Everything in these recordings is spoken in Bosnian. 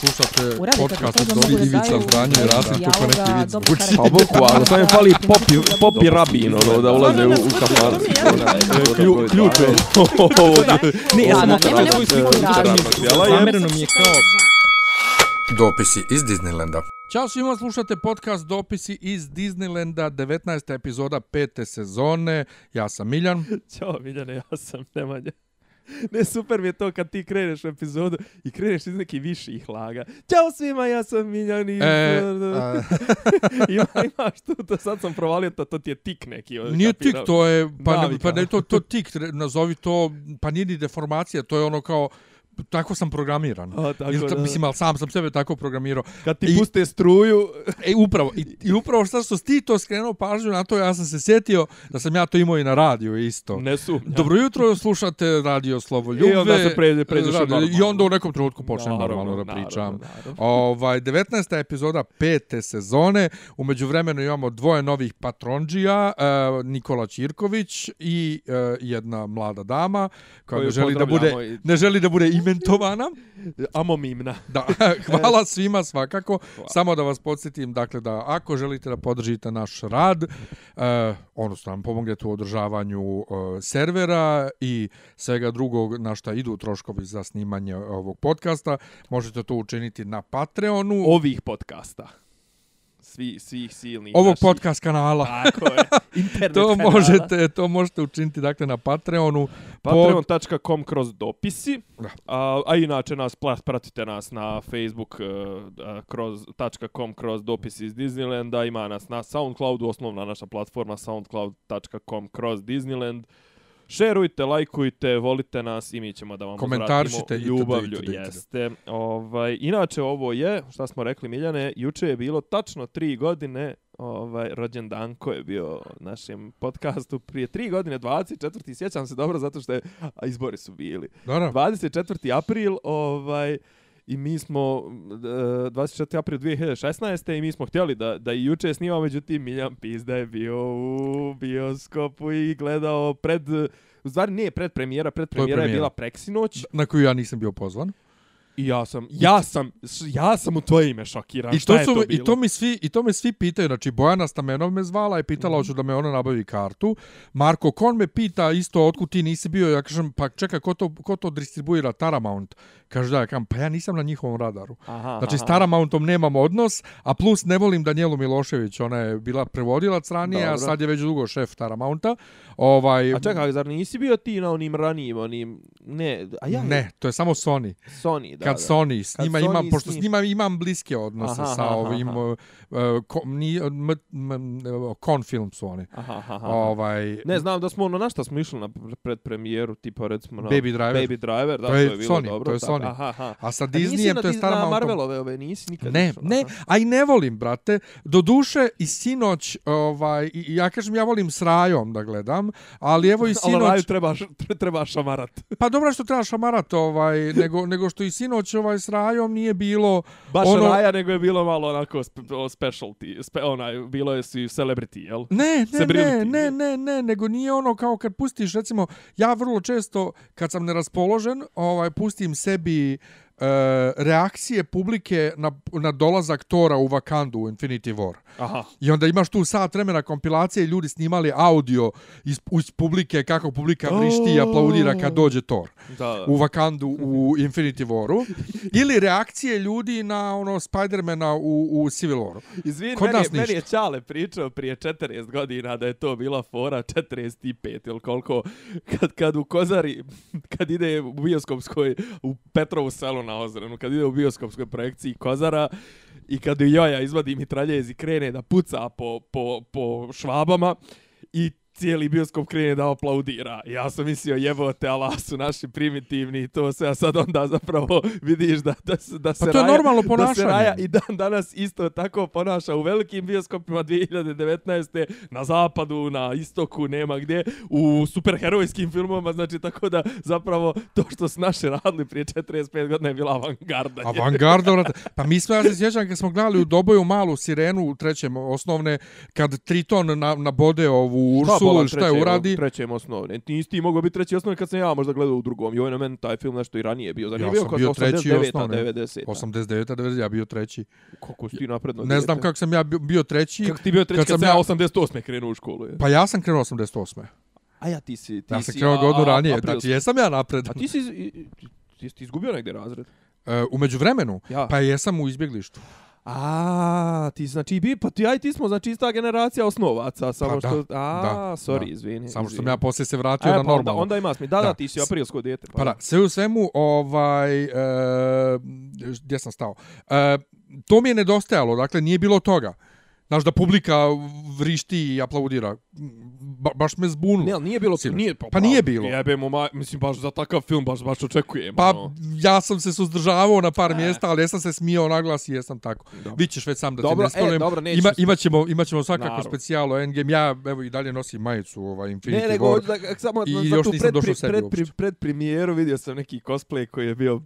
Slušate Uradite podcast od Dobri Ivica Zdranje i Rasim neki vic dobro zvuči. karakter. Pa boku, ali sam je fali popi, popi rabin, ono, da ulaze u, u. Klju- Ključ je. Ne, ja sam svoju sliku. Zamereno mi je kao... Dopisi iz Disneylanda. Ćao svima, slušate podcast Dopisi iz Disneylanda, 19. epizoda pete sezone. Ja sam Miljan. Ćao, Miljane, ja sam Nemanja. Ne, super mi je to kad ti kreneš u epizodu i kreneš iz nekih viših laga. Ćao svima, ja sam Miljan i... E, a, Ima, imaš tu, to sad sam provalio, to, to ti je tik neki. nije tik, kapirao. to je, pa ne, pa ne to, to tik, nazovi to, pa nije ni deformacija, to je ono kao, tako sam programiran. A, tako Ili, da. Mislim, ali sam sam sebe tako programirao. Kad ti I- puste struju, E, upravo. I, i upravo što što ti to skrenuo pažnju na to, ja sam se sjetio da sam ja to imao i na radiju isto. ne sumnjam. Dobro jutro, slušate Radio Slovo Ljube. I onda se pređe- pređeš Radio- normalno. I onda u nekom trenutku počnem Naravno, normalno da pričam. naravno. Ovaj 19. epizoda pete sezone. Umeđu vremenu imamo dvoje novih patronđija, uh, Nikola Ćirković i uh, jedna mlada dama koja Koju ne želi da bude i- ne želi da bude imentovana. Amomimna. Da, hvala svima svakako. Samo da vas podsjetim, dakle, da ako želite da podržite naš rad, uh, odnosno nam pomognete u održavanju uh, servera i svega drugog na šta idu troškovi za snimanje ovog podcasta, možete to učiniti na Patreonu Ovih podcasta. Svi, svih silnih ovog naših. podcast kanala. Tako je. Internet To kanala. možete, to možete učiniti dakle na Patreonu. Patreon.com kroz dopisi. Da. A, a inače nas pratite nas na Facebook uh, uh, kroz .com kroz dopisi iz Disneylanda. Ima nas na Soundcloudu, osnovna naša platforma soundcloud.com kroz Disneyland. Šerujte, lajkujte, volite nas i mi ćemo da vam itd., ljubavlju. itd., itd. Jeste. Ovaj, inače, ovo je, šta smo rekli Miljane, juče je bilo tačno tri godine ovaj, rođendanko je bio našem podcastu prije tri godine, 24. sjećam se dobro zato što je, a izbori su bili. Da. 24. april, ovaj, i mi smo e, 24. april 2016. i mi smo htjeli da, da i juče snimamo, međutim Miljan Pizda je bio u bioskopu i gledao pred, u stvari nije pred premijera, pred premijera je, premijera. bila preksinoć Na koju ja nisam bio pozvan. I ja sam, ja sam, ja sam u tvoje ime šokiran. I to su to i to mi svi i to me svi pitaju, znači Bojana Stamenov me zvala i pitala hoću da me ona nabavi kartu. Marko Kon me pita isto otkud ti nisi bio, ja kažem pa čekaj ko to ko to distribuira Paramount. Kaže da, ja kažem pa ja nisam na njihovom radaru. Aha, Znači s aha. Paramountom nemam odnos, a plus ne volim Danijelu Milošević, ona je bila prevodilac ranije, a Dobro. sad je već dugo šef Paramounta. Ovaj A čekaj, zar nisi bio ti na onim ranijim, onim, ne, a ja, ne, to je samo Sony. Sony, da, kad da. Sony s njima imam s pošto s njim- njima imam bliske odnose Aha, sa aha, ovim aha. uh, ko, ni m, m, m, kon film su oni. Aha, aha. Ovaj Ne, znam da smo ono na šta smo išli na pr- predpremijeru, tipa recimo na Baby Driver. Baby Driver, da, To to je je, bilo Sony, dobro. to je Sony. Aha, aha. a sa Disneyem to je stara Na Marvelove ove nisi nikad Ne, išao, ne, a i ne volim, brate. Do duše i sinoć, ovaj, ja kažem, ja volim s Rajom da gledam, ali evo i Ali Raju sinoć, treba, treba šamarat. pa dobro što treba šamarat, ovaj, nego, nego što i sinoć ovaj, s Rajom nije bilo, Baš Ono- Raja, nego je bilo malo onako spe, specialty, spe, onaj, bilo je si celebrity, jel? Ne, ne, ne, Celebrity. ne, ne, ne, nego nije ono kao kad pustiš, recimo, ja vrlo često, kad sam neraspoložen, ovaj, pustim sebi e, reakcije publike na, na dolazak Tora u Wakandu u Infinity War. Aha. I onda imaš tu sat vremena kompilacije i ljudi snimali audio iz, iz publike, kako publika vrišti i aplaudira kad dođe Thor Da, u Wakandu u Infinity Waru. Ili reakcije ljudi na ono Spidermana u, u Civil Waru. Izvini, Kod meni, nas meni je. Čale pričao prije 40 godina da je to bila fora 45 ili koliko, kad, kad u Kozari, kad ide u bioskopskoj, u Petrovu selu na Ozrenu, kad ide u bioskopskoj projekciji Kozara, i kad Joja izvadi mitraljez i krene da puca po, po, po švabama i cijeli bioskop krene da aplaudira. Ja sam mislio jebote, ala su naši primitivni i to sve, a sad onda zapravo vidiš da, da, se- da se Pa to je Raja- normalno Da se. Raja i dan danas isto tako ponaša u velikim bioskopima 2019. na zapadu, na istoku, nema gdje, u superherojskim filmovima, znači tako da zapravo to što su naši radili prije 45 godina je bila avangarda. Avangarda, vrate. Pa mi smo, ja se sjećam, kad smo gledali u Doboju malu sirenu u trećem osnovne, kad Triton na, nabode ovu Ursulu školu ili šta je uradi. Trećem osnovne. Ti nisi ti mogao biti treći osnovne kad sam ja možda gledao u drugom. I ovaj na meni taj film nešto i ranije bio. Zar Ja bio sam kod bio treći 89 osnovne. 90 89 90 ja bio treći. Kako si ti napredno Ne znam kako sam ja bio, bio treći. Kako ti bio treći kad kad, sam ja ja- 88. krenuo u školu? Je. Pa ja sam krenuo 88. A ja ti si... Ti Ja sam si, krenuo a- godinu a- ranije, aprilski. znači jesam ja napred. A ti si, ti, ti izgubio negdje razred? E, umeđu vremenu, Ja. pa jesam u izbjeglištu. A, ti znači bi, pa ti ja i ti smo znači ista generacija osnovaca, samo Pa da, što a, da, sorry, da. izvini. Samo što sam ja poslije se vratio E, na pa onda, normalno. onda ima smi. Da, da, Da. ti si aprilsko dijete. Pa da, sve u svemu, ovaj, e, gdje sam stao? E, to mi je nedostajalo, dakle, nije bilo toga. Znaš, da publika vrišti i aplaudira. Ba, baš me zbunilo. Ne, ali nije bilo, Sinoć. nije, pa, Pa nije bilo. Jebemo, ma, mislim, baš za takav film, baš, baš očekujem. Pa ono. ja sam se suzdržavao na par E. mjesta, ali jesam se smijao na glas i jesam tako. Dobro. Vi ćeš već sam da Dobro, ti ne e, spomenem. dobro, neću Ima, imaćemo, imaćemo svakako Naravno. specijalo Endgame. Ja evo i dalje nosim majicu ovaj Infinity Ne, nego, War. da, samo I na, na još tu nisam pred, došao pred, sebi pred, uopće. pred, pred premijeru vidio sam neki cosplay koji je bio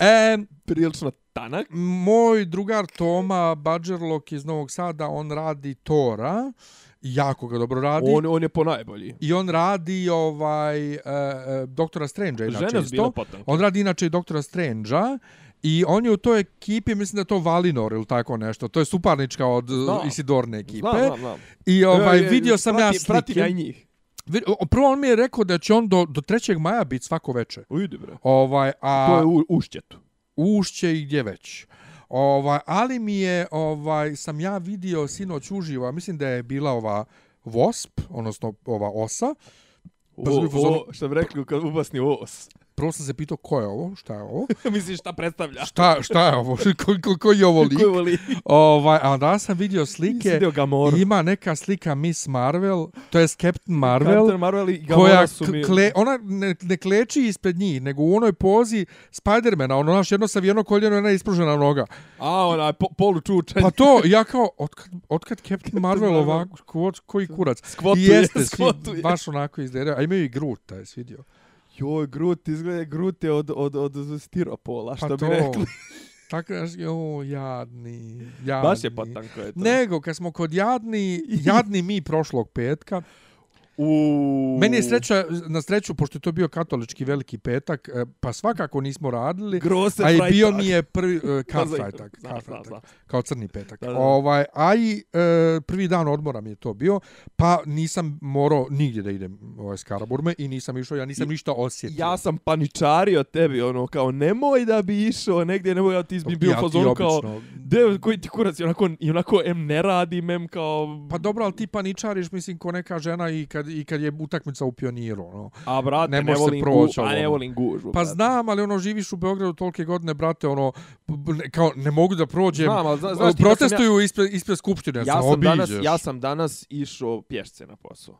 E, prilično tanak. moj drugar Toma Badgerlock iz Novog Sada, on radi Tora. Jako ga dobro radi. On, on je po najbolji. I on radi ovaj uh, Doktora Strange inače Žena isto. On radi inače i Doktora Strange-a. I on je u toj ekipi, mislim da je to Valinor ili tako nešto. To je suparnička od Znam. Isidorne ekipe. Znam, znam, znam. I ovaj, E, e, vidio sam ja prati- Pratim ja i slike. njih. Prvo on mi je rekao da će on do, do 3. maja biti svako veče. Ujde bre. Ovaj, a To je u, ušćetu. Ušće i gdje već. Ovaj, ali mi je, ovaj, sam ja vidio sinoć uživo, mislim da je bila ova Wasp, odnosno ova osa. O, Pa o, što bi rekli kad ubasni os. Prvo sam se pitao ko je ovo, šta je ovo, Misliš šta predstavlja? šta, šta je ovo, ko, ko, ko je ovo lik. Koji voli? Ovaj, a onda sam vidio slike, Vidio ima neka slika Miss Marvel, to je Captain Marvel, Captain Marvel i Gamora koja su mi... kle, ona ne, ne kleči ispred njih, nego u onoj pozi Spidermana, ono naš jedno savijeno koljeno, jedna ispružena noga. A, onaj po, polu čučanj. Pa to, ja kao, otkad, otkad Captain Marvel Marvel. ovako, ko, koji kurac. Skvotuje, I jeste, svi, skvotuje. baš onako izgledaju. A imaju i Groot, jesi vidio? Joj, Groot, izgleda Groot je od, od, od stiropola, što Pa bi rekli. tako, znaš, jo, jadni, jadni. Baš je potanko je to. Nego, kad smo kod jadni, jadni mi prošlog petka, U... Meni je sreća, na sreću, pošto je to bio katolički veliki petak, e, pa svakako nismo radili, Grosse a i bio mi je prvi, uh, znam, znam. kao crni petak. Da, da. Ovaj, a i e, prvi dan odmora mi je to bio, pa nisam morao nigdje da idem ovaj, s Karaburme i nisam išao, ja nisam I- ništa osjetio. Ja sam paničario tebi, ono, kao, nemoj da bi išao negdje, nemoj da ti bi bio Ja fazonu kao, de, koji ti kurac, i onako, i onako, em ne radim, em kao... Pa dobro, ali ti paničariš, mislim, ko neka žena i kad, i kad je utakmica u pioniru, ono. A brate, ne ne, volim proći, gu, a ne ono. volim gužvu. Pa brate. znam, ali ono, živiš u Beogradu tolike godine, brate, ono, kao, ne mogu da prođem. Znam, ali zna- znaš sam ja- protestuju ispred, ispred skupštine, ja sam sam danas, obiđeš. ja sam danas išao pješce na posao.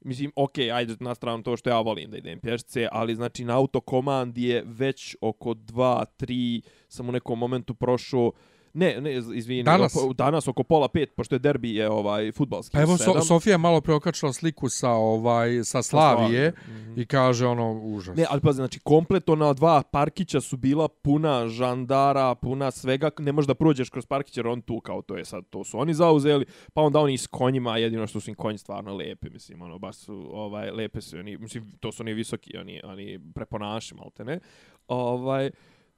Mislim, okej, ajde na stranu to što ja volim da idem pješce, ali znači na autokomandi je već oko 2, 3, sam u nekom momentu prošao, ne, ne, izvini, Danas? oko- danas oko pola pet, pošto je derbi je ovaj futbalski. Pa evo, so. Sofija je malo preokačila sliku sa, ovaj, sa Slavije Mhm. i kaže, ono, užas. Ne, ali pazi, znači, komplet ona dva parkića su bila puna žandara, puna svega, ne možeš da prođeš kroz parkić jer on tu kao to je sad, to su oni zauzeli, pa onda oni s konjima, jedino što su im konji stvarno lepe, mislim, ono, baš su, ovaj, lepe su oni, mislim, to su oni visoki, oni, oni preponaši, malte ne, ovaj,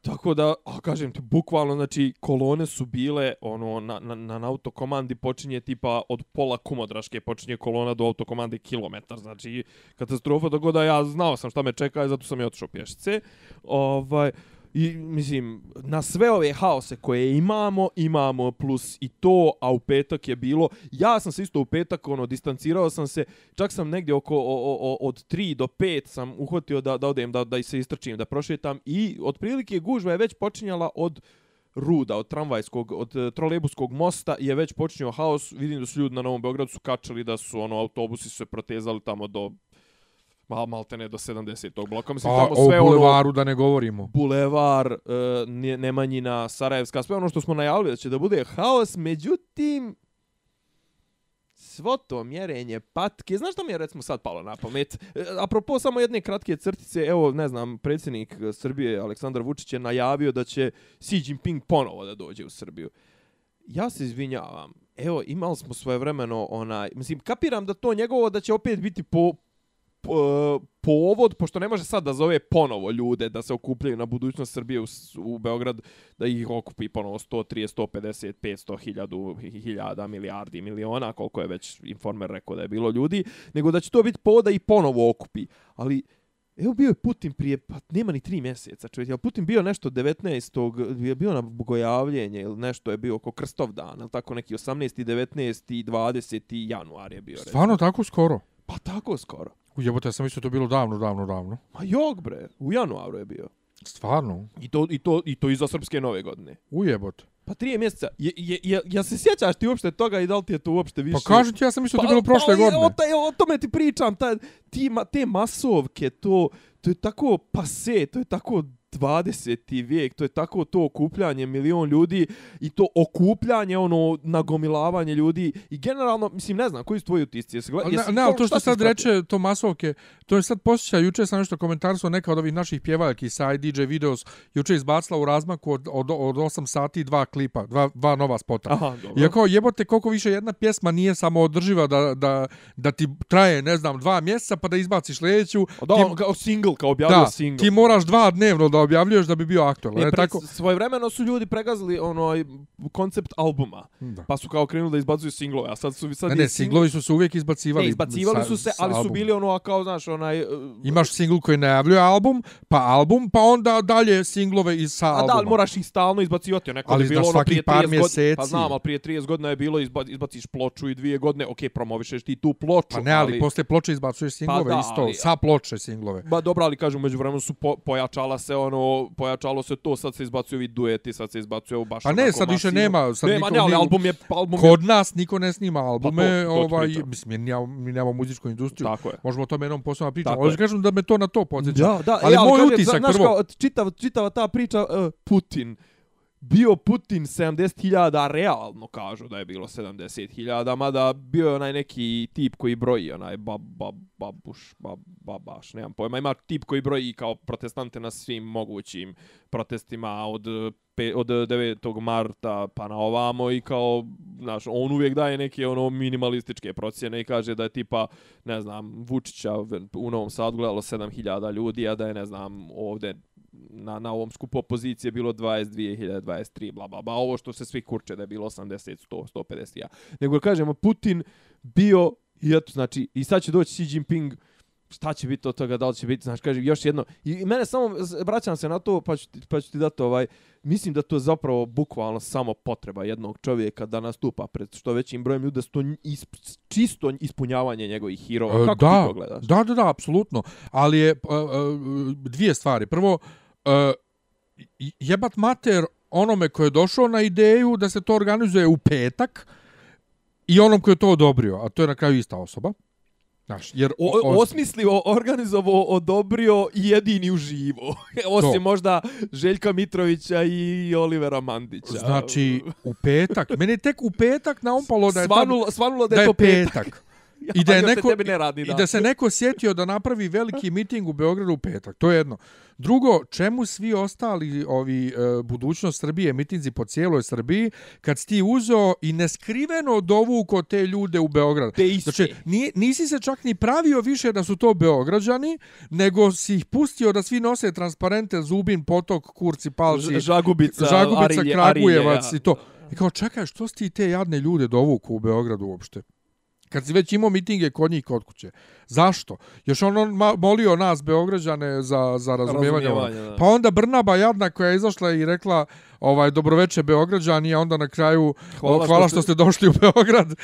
Tako da, a kažem ti, bukvalno, znači, kolone su bile, ono, na, na, na autokomandi počinje tipa od pola kumodraške, počinje kolona do autokomande kilometar, znači, katastrofa, tako da ja znao sam šta me čeka i zato sam i otišao pješice. Ovaj, I, mislim, na sve ove haose koje imamo, imamo plus i to, a u petak je bilo, ja sam se isto u petak, ono, distancirao sam se, čak sam negdje oko, o, o, od 3 do 5 sam uhvatio da, da odem, da, da se istrčim, da prošetam. I otprilike gužva je već počinjala od ruda, od tramvajskog, od e, trolebuskog mosta je već počinio haos. Vidim da su ljudi na Novom Beogradu su kačali da su ono autobusi su se protezali tamo do mal maltene do 70. bloka. Mislim A, tamo o sve ono bulevaru da ne govorimo. bulevar, e, Ne- Nemanjina, Sarajevska, sve ono što smo najavili da će da bude haos, međutim svo to mjerenje patke, znaš što mi je recimo sad palo na pamet? E, apropo samo jedne kratke crtice, evo, ne znam, predsjednik Srbije Aleksandar Vučić je najavio da će Xi Jinping ponovo da dođe u Srbiju. Ja se izvinjavam, evo, imali smo svoje vremeno, onaj, mislim, kapiram da to njegovo, da će opet biti po, povod, pošto ne može sad da zove ponovo ljude da se okupljaju na budućnost Srbije u, u Beograd, da ih okupi ponovo 130, 150, 500, hiljadu, hiljada, milijardi, miliona, koliko je već informer rekao da je bilo ljudi, nego da će to biti povod da i ponovo okupi. Ali, Evo bio je Putin prije, pa nema ni tri mjeseca, čovječ. Je Putin bio nešto 19. je bio na bogojavljenje ili nešto je bio oko Krstov dan, ili tako neki 18. 19. 20. januar je bio. recimo. Stvarno tako skoro? Pa tako skoro. Ujebote, ja sam mislio to bilo davno, davno, davno. Ma jok bre, u januaru je bio. Stvarno? I to, i to, i to iza srpske nove godine. Ujebote. Pa tri mjeseca. Je, je, je, ja se sjećaš ti uopšte toga i da li ti je to uopšte više? Pa kažem ti, ja sam mislio to je bilo prošle pa, godine. O, taj, o tome ti pričam, ta, ti, ma, te masovke, to, to je tako pase, to je tako 20. vijek, to je tako to okupljanje milion ljudi i to okupljanje, ono, nagomilavanje ljudi i generalno, mislim, ne znam, koji su tvoji utisci? Jesi, jesi, Ne, ne, ali to što sad reče, to masovke, to je sad posjeća, juče sam nešto komentarsao, neka od ovih naših pjevaljki sa DJ Videos, juče izbacila u razmaku od, od, od 8 sati dva klipa, dva, dva nova spota. Aha, dobro. Iako jebote koliko više jedna pjesma nije samo održiva da, da, da ti traje, ne znam, dva mjeseca pa da izbaciš sljedeću. Da, ti, ono, kao single, kao objavio da, single. ti moraš dva dnevno da objavljuješ da bi bio aktualan. Ne, pre, tako? svojevremeno su ljudi pregazili onaj koncept albuma. Da. Pa su kao krenuli da izbacuju singlove, a sad su sad Ne, ne, singlovi su se uvijek izbacivali. Ne, izbacivali sa- su se, ali su bili ono, a kao, znaš, onaj... uh, Imaš singl koji najavljuje album, pa album, pa onda dalje singlove iz sa A albuma. da, ali moraš ih stalno izbacivati. Neko Ali je bilo ono prije par 30 godina. mjeseci. Pa znam, ali prije 30 godina je bilo izba, izbaciš ploču i dvije godine. Okej, promovišeš ti tu ploču. Pa ne, ali, posle ploče izbacuješ singlove Pa da, isto, ali- sa ploče singlove. Ba dobro, ali kažem, među vremenu su po, pojačala se ono, pojačalo se to, sad se izbacuju ovi dueti, sad se izbacuje u baš Pa ne, sad više nema, sad nema, niko ne, ali nije- album je, album je, Kod nas niko ne snima albume, Pa to- to ovaj, pričam. mislim, jer nemamo, mi nemamo muzičku industriju. tako je. Možemo o tome jednom posebno pričati. Ali je. kažem da me to na to podsjeća. Da, da, ali e, moj kažem, utisak znaš, prvo... Kao, čitav, čitava ta priča, uh, Putin, bio Putin 70.000, realno kažu da je bilo 70.000, mada bio je onaj neki tip koji broji, onaj bab, bab, babuš, bab, babaš, nemam pojma, ima tip koji broji kao protestante na svim mogućim protestima od pe, od 9. marta pa na ovamo i kao, znaš, on uvijek daje neke ono minimalističke procjene i kaže da je tipa, ne znam, Vučića u Novom Sadu gledalo 7000 ljudi, a da je, ne znam, ovde na, na ovom skupu opozicije bilo 22.023, bla, bla, bla, ovo što se svi kurče da je bilo 80, 100, 150, ja. Nego kažemo, Putin bio, i eto, znači, i sad će doći Xi Jinping, šta će biti od toga, da li će biti, znači, kažem, još jedno, i, i mene samo, vraćam se na to, pa ću, ti- pa ću ti dati ovaj, mislim da to je zapravo bukvalno samo potreba jednog čovjeka da nastupa pred što većim brojem ljudi, da su to isp, čisto ispunjavanje njegovih hirova. E, Kako da, ti to gledaš? Da, da, da, apsolutno. Ali je uh, uh, dvije stvari. Prvo, uh, jebat mater onome ko je došao na ideju da se to organizuje u petak i onom ko je to odobrio, a to je na kraju ista osoba. Znaš, jer O, o- osmislio, organizovao, odobrio i jedini uživo. Osim To. možda Željka Mitrovića i Olivera Mandića. Znači, u petak. Meni tek u petak naumpalo da je, svanulo, svanulo da da je je to petak. petak. I da je se neko tebi ne radi, i da se neko sjetio da napravi veliki miting u Beogradu u petak. To je jedno. Drugo, čemu svi ostali ovi e, budućnost Srbije, mitinzi po cijeloj Srbiji, kad si ti uzeo i neskriveno dovuko te ljude u Beograd. Te iste. Znači, nije, nisi se čak ni pravio više da su to Beograđani, nego si ih pustio da svi nose transparente Zubin, Potok, Kurci, Palci, Ž- Žagubica, Žagubica, Arilje, Kragujevac Arilje, i to. I kao, čekaj, što si ti te jadne ljude dovuku u Beogradu uopšte? Kad si već imao mitinge kod njih kod kuće. Zašto? Još on, on molio nas, Beograđane, za, za razumijevanje. Razumijevanje. Pa onda Brnaba jadna koja je izašla i rekla ovaj dobroveče Beograđani, a onda na kraju hvala, Hvala hvala što što ste došli u Beograd.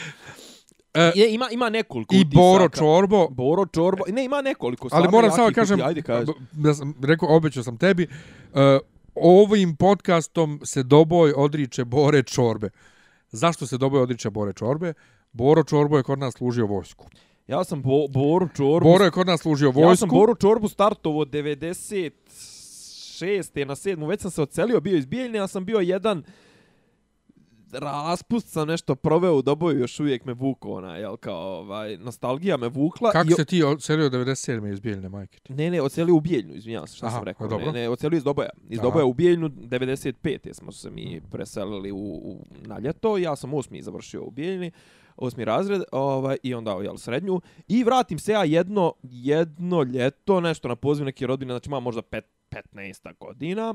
E, Je, ima, ima nekoliko I utisaka. Boro Čorbo. Boro Čorbo. Ne, ima nekoliko. Ali moram samo kažem, Ajde, kaži. ja sam rekao, obećao sam tebi, uh, ovim podcastom se Doboj odriče Bore Čorbe. Zašto se Doboj odriče Bore Čorbe? Boro Čorbo je kod nas služio vojsku. Ja sam bo, Boru Čorbu... Boro je kod nas služio vojsku. Ja sam Boru Čorbu startovo 96. na 7. Već sam se ocelio, bio iz Bijeljne, ja sam bio jedan raspust sam nešto proveo u doboju, još uvijek me vuko ona, jel, kao, ovaj, nostalgija me vukla. Kako i, se ti selio 97. iz Bijeljne majke? Ne, ne, ocelio u Bijeljnu, izvinjavam se, šta Aha, sam rekao. dobro. Ne, ne, ocelio iz Doboja. Iz Aha. Doboja u Bijeljnu, 95. smo se mi preselili u, u, na ljeto. Ja sam osmi završio u Bijeljni, osmi razred, ovaj, i onda jel, srednju. I vratim se ja jedno, jedno ljeto, nešto na poziv neke rodine, znači imam možda pet, 15 godina.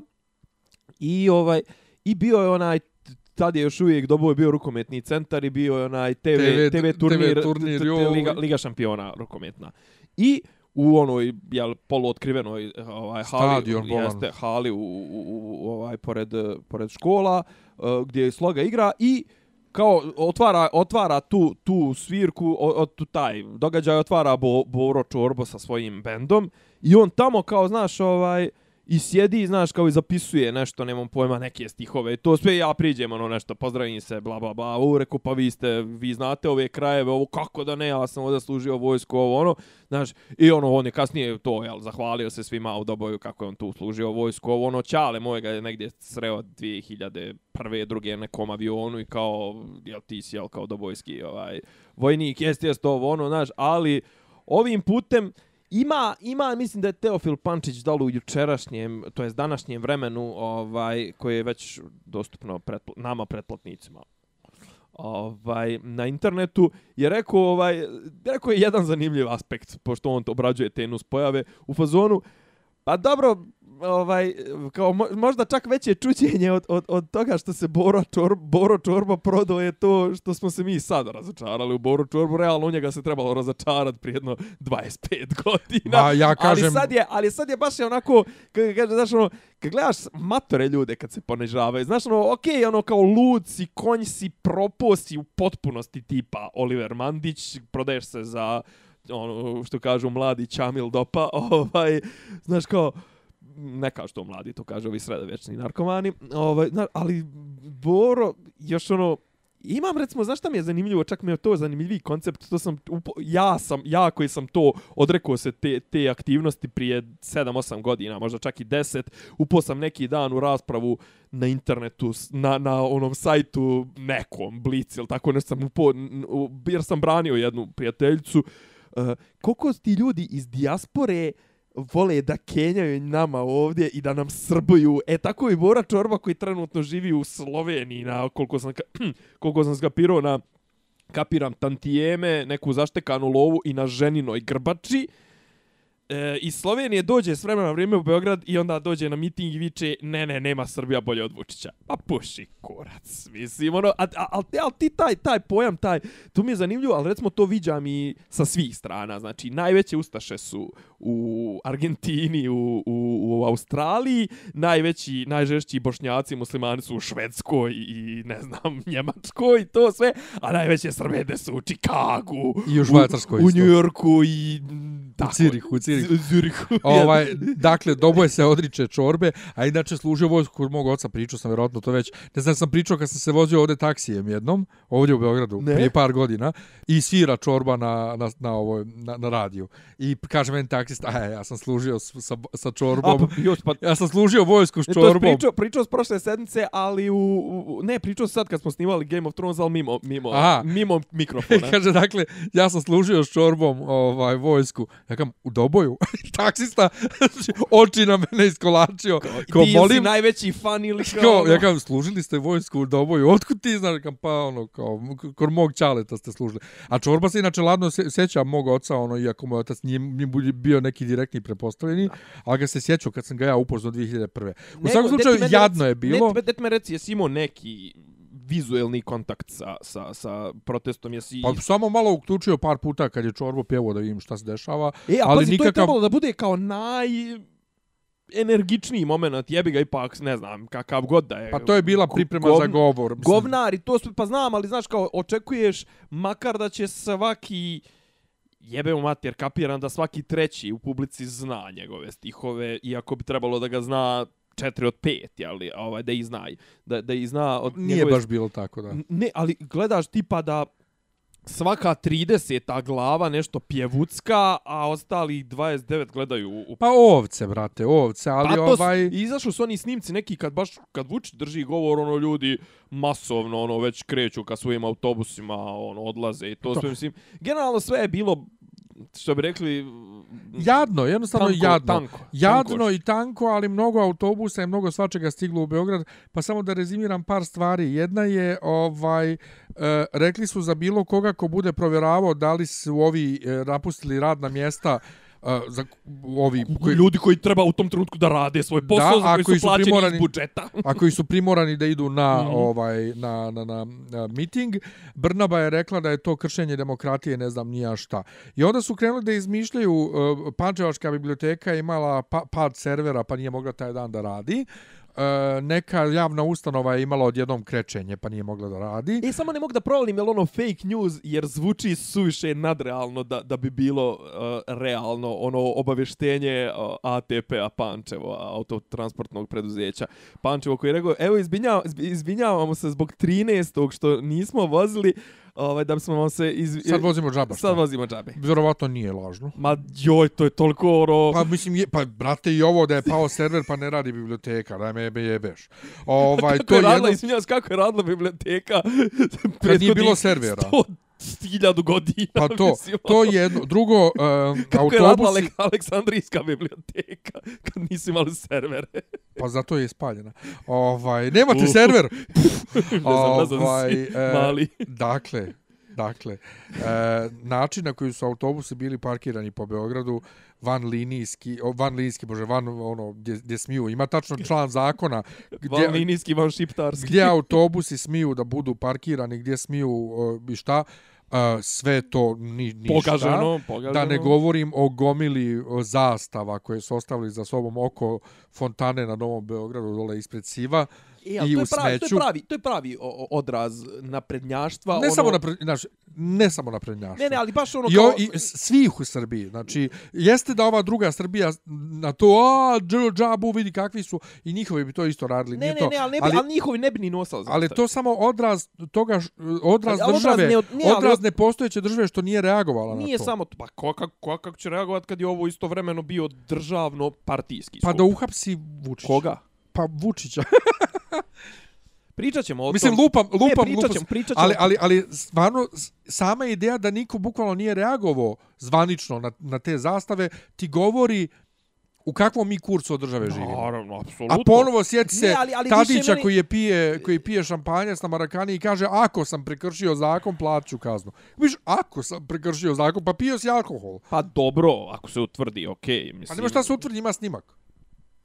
I ovaj i bio je onaj tad je još uvijek Doboj bio rukometni centar i bio je onaj TV, TV TV, turnir, TV turnir. Liga, Liga šampiona rukometna. I u onoj jel poluotkrivenoj ovaj hali Stadion bolan. jeste hali u, u, u, ovaj pored pored škola uh, gdje je sloga igra i kao otvara otvara tu tu svirku od, tu taj događaj otvara Bo, Boro Čorbo sa svojim bendom i on tamo kao znaš ovaj i sjedi, znaš, kao i zapisuje nešto, nemam pojma, neke stihove. To sve ja priđem, ono nešto, pozdravim se, bla, bla, bla, u reku, pa vi ste, vi znate ove krajeve, ovo, kako da ne, ja sam ovdje služio vojsku, ovo, ono, znaš, i ono, on je kasnije to, jel, zahvalio se svima u doboju kako je on tu služio vojsku, ovo, ono, čale mojega je negdje sreo 2001. druge nekom avionu i kao, jel, ti si, jel, kao dobojski, ovaj, vojnik, jest, jest, ovo, ono, znaš, ali ovim putem, Ima, ima, mislim da je Teofil Pančić dalo u jučerašnjem, to jest današnjem vremenu, ovaj, koje je već dostupno pretpl nama pretplatnicima. Ovaj na internetu je rekao ovaj rekao je jedan zanimljiv aspekt pošto on to obrađuje te nus pojave u fazonu pa dobro ovaj kao mo, možda čak veće čuđenje od, od, od toga što se Boro Čor, Boro Čorba prodao je to što smo se mi sad razočarali u Boro Čorbu. Realno u njega se trebalo razočarati prije jedno 25 godina. Ma, ja kažem- ali sad je ali sad je baš je onako kako kaže znaš ono kad gledaš matore ljude kad se ponižavaju znaš ono okej okay, ono kao lud si konj si propao si u potpunosti tipa Oliver Mandić prodaješ se za ono što kažu mladi Čamil Dopa ovaj znaš kao ne kaže što mladi, to kaže ovi sredovečni narkomani, ovaj, ali Boro, još ono, imam recimo, znaš šta mi je zanimljivo, čak mi je to zanimljiviji koncept, to sam, upo, ja sam, ja koji sam to, odrekao se te, te aktivnosti prije 7-8 godina, možda čak i 10, upao sam neki dan u raspravu na internetu, na, na onom sajtu nekom, Blitz ili tako nešto sam upao, jer sam branio jednu prijateljicu, uh, koliko ti ljudi iz dijaspore vole da kenjaju nama ovdje i da nam srbuju. E tako i Bora Čorba koji trenutno živi u Sloveniji na koliko sam koliko sam skapirao na kapiram tantijeme, neku zaštekanu lovu i na ženinoj grbači. E, iz Slovenije dođe s vremena na vrijeme u Beograd i onda dođe na miting i viče ne, ne, nema Srbija bolje od Vučića. Pa puši kurac, mislim, ono, a, a, a, a ti taj, taj pojam, taj, to mi je zanimljivo, ali recimo to viđam i sa svih strana, znači najveće ustaše su u Argentini, u, u, u Australiji, najveći, najžešći bošnjaci muslimani su u Švedskoj i ne znam, Njemačkoj i to sve, a najveće srbede su u Čikagu, I u Švajcarskoj u isto. Njujorku i mm, U Cirihu, u Cirihu. Z- Zurihu. Ovaj, dakle, Doboje se odriče čorbe, a inače služio vojsku kod mog oca, pričao sam vjerojatno to već. Ne znam, sam pričao kad sam se vozio ovdje taksijem jednom, ovdje u Beogradu, Ne. prije par godina, i svira čorba na, na, na, ovoj, na, na radiju. I kaže meni taksist, a ja sam služio s- sa, sa A, čorbom. pa, još, pa, Ja sam služio vojsku s Ne, to je čorbom. pričao, pričao s prošle sedmice, ali u, u ne, pričao sad kad smo snimali Game of Thrones, ali mimo, mimo, Aha. mimo mikrofona. Kaže, dakle, ja sam služio s čorbom ovaj, vojsku. Ja kam, u Doboju? Taksista oči na mene iskolačio. Ko, Ti molim, si najveći fan ili kao... Kao, ono? ja kažem, služili ste vojsku u Doboju, otkud ti znaš, kam, pa ono, kao, k- kod mog čaleta ste služili. A Čorba se inače ladno se, sjeća mog oca, ono, iako moj otac nije, nije bio neki direktni prepostavljeni, ali ga se sjećao kad sam ga ja upoznao 2001. U svakom slučaju, jadno je bilo. Ne, me reci, jesi imao neki vizuelni kontakt sa, sa, sa protestom, jesi... Pa samo malo uključio par puta kad je Čorbo pjevao da vidim šta se dešava. e, a ali pazi, to je nikakav- trebalo da bude kao naj energičniji moment, jebi ga ipak, ne znam, kakav god da je. Pa to je bila priprema govn- za govor. mislim. Govnar i to sve, pa znam, ali znaš kao, očekuješ makar da će svaki jebe mu mater, kapiram da svaki treći u publici zna njegove stihove, iako bi trebalo da ga zna 4 od 5, jeli, ovaj, da ih zna, da, da ih zna od Nije njegove baš bilo tako, da. Ne, ali gledaš tipa da svaka 30. glava nešto pjevucka, a ostali 29 gledaju u Pa ovce, brate, ovce, ali pa ovaj... izašli su oni snimci neki kad baš kad Vučić drži govor ono ljudi masovno ono već kreću ka svojim autobusima ono odlaze i to, To. sve mislim generalno sve je bilo što bi rekli Jadno, jednostavno tanko, jadno. tanko, Jadno tankoš. i tanko, ali mnogo autobusa i mnogo svačega stiglo u Beograd. Pa samo da rezimiram par stvari. Jedna je, ovaj, e, rekli su za bilo koga ko bude provjeravao da li su ovi e, napustili radna mjesta za ovi koji, ljudi koji treba u tom trenutku da rade svoj posao Da, za koji koji su su plaćeni primorani- iz budžeta. a koji su primorani da idu na Mhm. ovaj na, na, na, na miting. Brnaba je rekla da je to kršenje demokratije, ne znam nija šta. I onda su krenuli da izmišljaju, uh, Pančevačka biblioteka imala pa, pad servera pa nije mogla taj dan da radi. Uh, E, neka javna ustanova je imala odjednom krećenje pa nije mogla da radi. E, samo ne mogu da provalim, jel ono fake news, jer zvuči suviše nadrealno da, da bi bilo uh, realno ono obavještenje e, uh, ATP-a Pančevo, autotransportnog preduzeća Pančevo, koji je rekao, evo izbinjav, izbinjavamo se zbog 13. što nismo vozili, ovaj, da bismo vam se iz... Sad vozimo džabe. Sad vozimo džabe. Vjerovatno nije lažno. Ma joj, to je toliko oro... Pa mislim, je, pa brate, i ovo da je pao server pa ne radi biblioteka, da me jebe jebeš. Ovaj, kako to je radila, jedno... izvinjavaš, kako je radila biblioteka? Kad nije bilo servera. 100 stiljadu godina. Pa to, mislim, to ono. je jedno. Drugo, uh, Kako autobusi... Kako je radila Aleksandrijska biblioteka kad nisu imali servere? pa zato je spaljena. Ovaj, nemate uh. server! ne znam, ovaj, ne znam, si e, mali. dakle, dakle, e, način na koji su autobusi bili parkirani po Beogradu, van linijski, van linijski, bože, van ono, gdje, gdje smiju. Ima tačno član zakona Van gdje, linijski, van šiptarski. gdje autobusi smiju da budu parkirani, gdje smiju i šta, e, sve to ni, ništa. Pogaženo, pogaženo. Da ne govorim o gomili zastava koje su ostavili za sobom oko fontane na Novom Beogradu dole ispred Siva. E, ali i to u je pravi, to je smeću. pravi, to je pravi odraz naprednjaštva. Ne ono, samo na znaš, ne samo na prednjaštvo. Ne, ne, ali baš ono I, kao... o, I s- svih u Srbiji. Znači, jeste da ova druga Srbija na to, a, dž- džabu, vidi kakvi su, i njihovi bi to isto radili. ne, nije ne, to, ne, ali, ne bi, ali, ali, njihovi ne bi ni nosali ali to samo odraz toga, š- odraz Ali- ali odraz države, ne nije, odraz od- nepostojeće države što nije reagovala na Nije to. samo to. Pa ko, kako, ko, kako će reagovat kad je ovo istovremeno bio državno partijski Pa skup? da uhapsi Vučića. Koga? Pa Vučića. Pričat ćemo o Mislim, tom. lupam, lupam, ne, pričat lupam. ćemo, pričat ćemo. Ali, ali, ali stvarno, sama ideja da niko bukvalno nije reagovao zvanično na, na te zastave, ti govori u kakvom mi kursu od države živimo. Naravno, apsolutno. A ponovo sjeti se Ne, ali- ali Tadića meni- koji je pije koji pije šampanjac na Marakani i kaže ako sam prekršio zakon plaću kaznu. Viš ako sam prekršio zakon pa pio si alkohol. Pa dobro, ako se utvrdi, okej. Okay, Pa mislim, nema šta se utvrdi, ima snimak.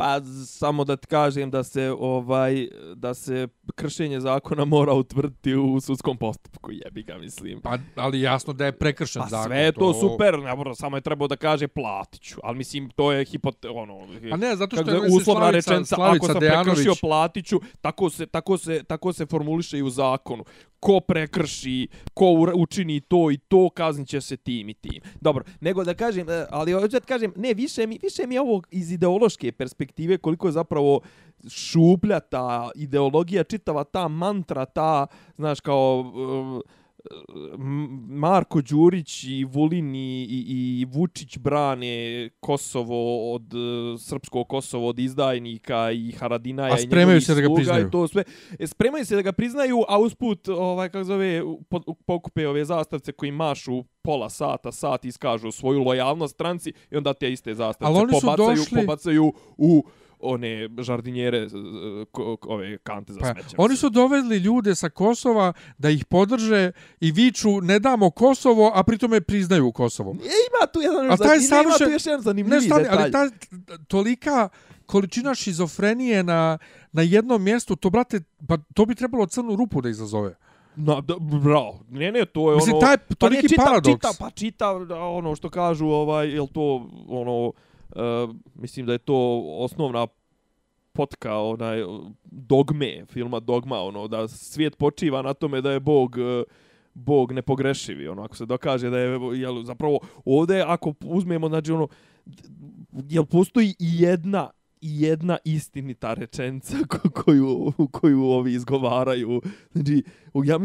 Pa samo da ti kažem da se ovaj da se kršenje zakona mora utvrditi u sudskom postupku, jebi ga mislim. Pa ali jasno da je prekršen Pa zakon. sve je to super, ne mora, samo je trebao da kaže platiću, ali mislim to je hipote, ono, Pa ne, zato što je je uslovna Slavica- rečenica, Slavica ako sam Dejanović- prekršio platiću, tako se, tako, se, tako se formuliše i u zakonu. Ko prekrši, ko učini to i to, kaznit će se tim i tim. Dobro, nego da kažem, e, ali hoću da kažem, ne, više mi, više mi je ovo iz ideološke perspektive, koliko je zapravo šuplja ta ideologija, čitava ta mantra, ta, znaš, kao... Uh, Marko Đurić i Vulin i, i, i Vučić brane Kosovo od uh, srpsko Kosovo od izdajnika i Haradinaja i spremaju njegovih se da ga priznaju. to sve. E, spremaju se da ga priznaju, a usput ovaj kako zove po- pokupe ove zastavce koji mašu pola sata, sat iskažu svoju lojalnost stranci i onda te iste zastavce pobacaju, došli- pobacaju u one žardinjere ko, ove kante za Pa, smeće. oni su dovedli ljude sa Kosova da ih podrže i viču ne damo Kosovo, a pritome priznaju Kosovo. E, ima tu jedan, A taj zanim- ima tu savršen- još jedan Ne, zanimljivi stani, detalj. ali ta tolika količina šizofrenije na, na jednom mjestu, to, brate, pa to bi trebalo crnu rupu da izazove. No, da, bravo. Ne, ne, to je Mislim, ono... taj pa ne, toliki čita, paradoks. Čita, pa čita ono što kažu, ovaj, jel to, ono, uh, mislim da je to osnovna potka onaj dogme filma Dogma ono da svijet počiva na tome da je bog uh, bog nepogrešivi ono ako se dokaže da je jel zapravo ovdje ako uzmemo znači ono jel postoji i jedna jedna istinita rečenica ko- koju, koju ovi izgovaraju. Znači, ja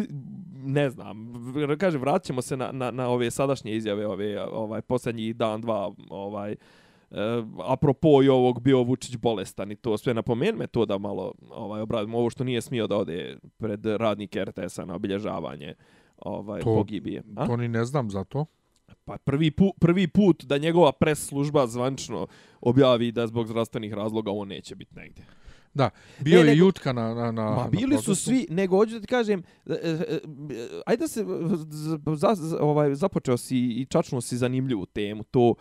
ne znam, kaže, vraćamo se na, na, na ove sadašnje izjave, ove, ovaj, posljednji dan, dva, ovaj, Uh, apropo i ovog bio Vučić bolestan i to sve napomenu me to da malo ovaj obradimo ovo što nije smio da ode pred radnike RTS-a na obilježavanje ovaj To- pogibije. A? To ni ne znam za to. Pa prvi, pu, prvi put da njegova pres služba zvančno objavi da zbog zdravstvenih razloga on neće biti negdje. Da, bio Ne, je nego- Jutka na, na, na Ma na bili su protestu. svi, nego hoću da ti kažem, e, e, e, ajde da se, za, za, ovaj, započeo si i čačnuo si zanimljivu temu, to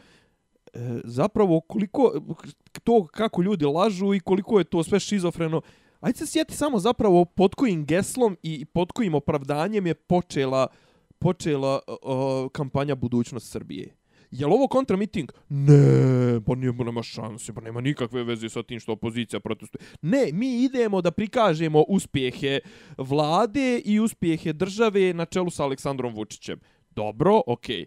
E, zapravo koliko, to kako ljudi lažu i koliko je to sve šizofreno. Ajde se sjeti samo zapravo pod kojim geslom i pod kojim opravdanjem je počela, počela uh, kampanja Budućnost Srbije. Je li ovo kontramiting? Ne, pa nije, nema šanse, pa nema nikakve veze sa tim što opozicija protestuje. Ne, mi idemo da prikažemo uspjehe vlade i uspjehe države na čelu sa Aleksandrom Vučićem. Dobro, okej.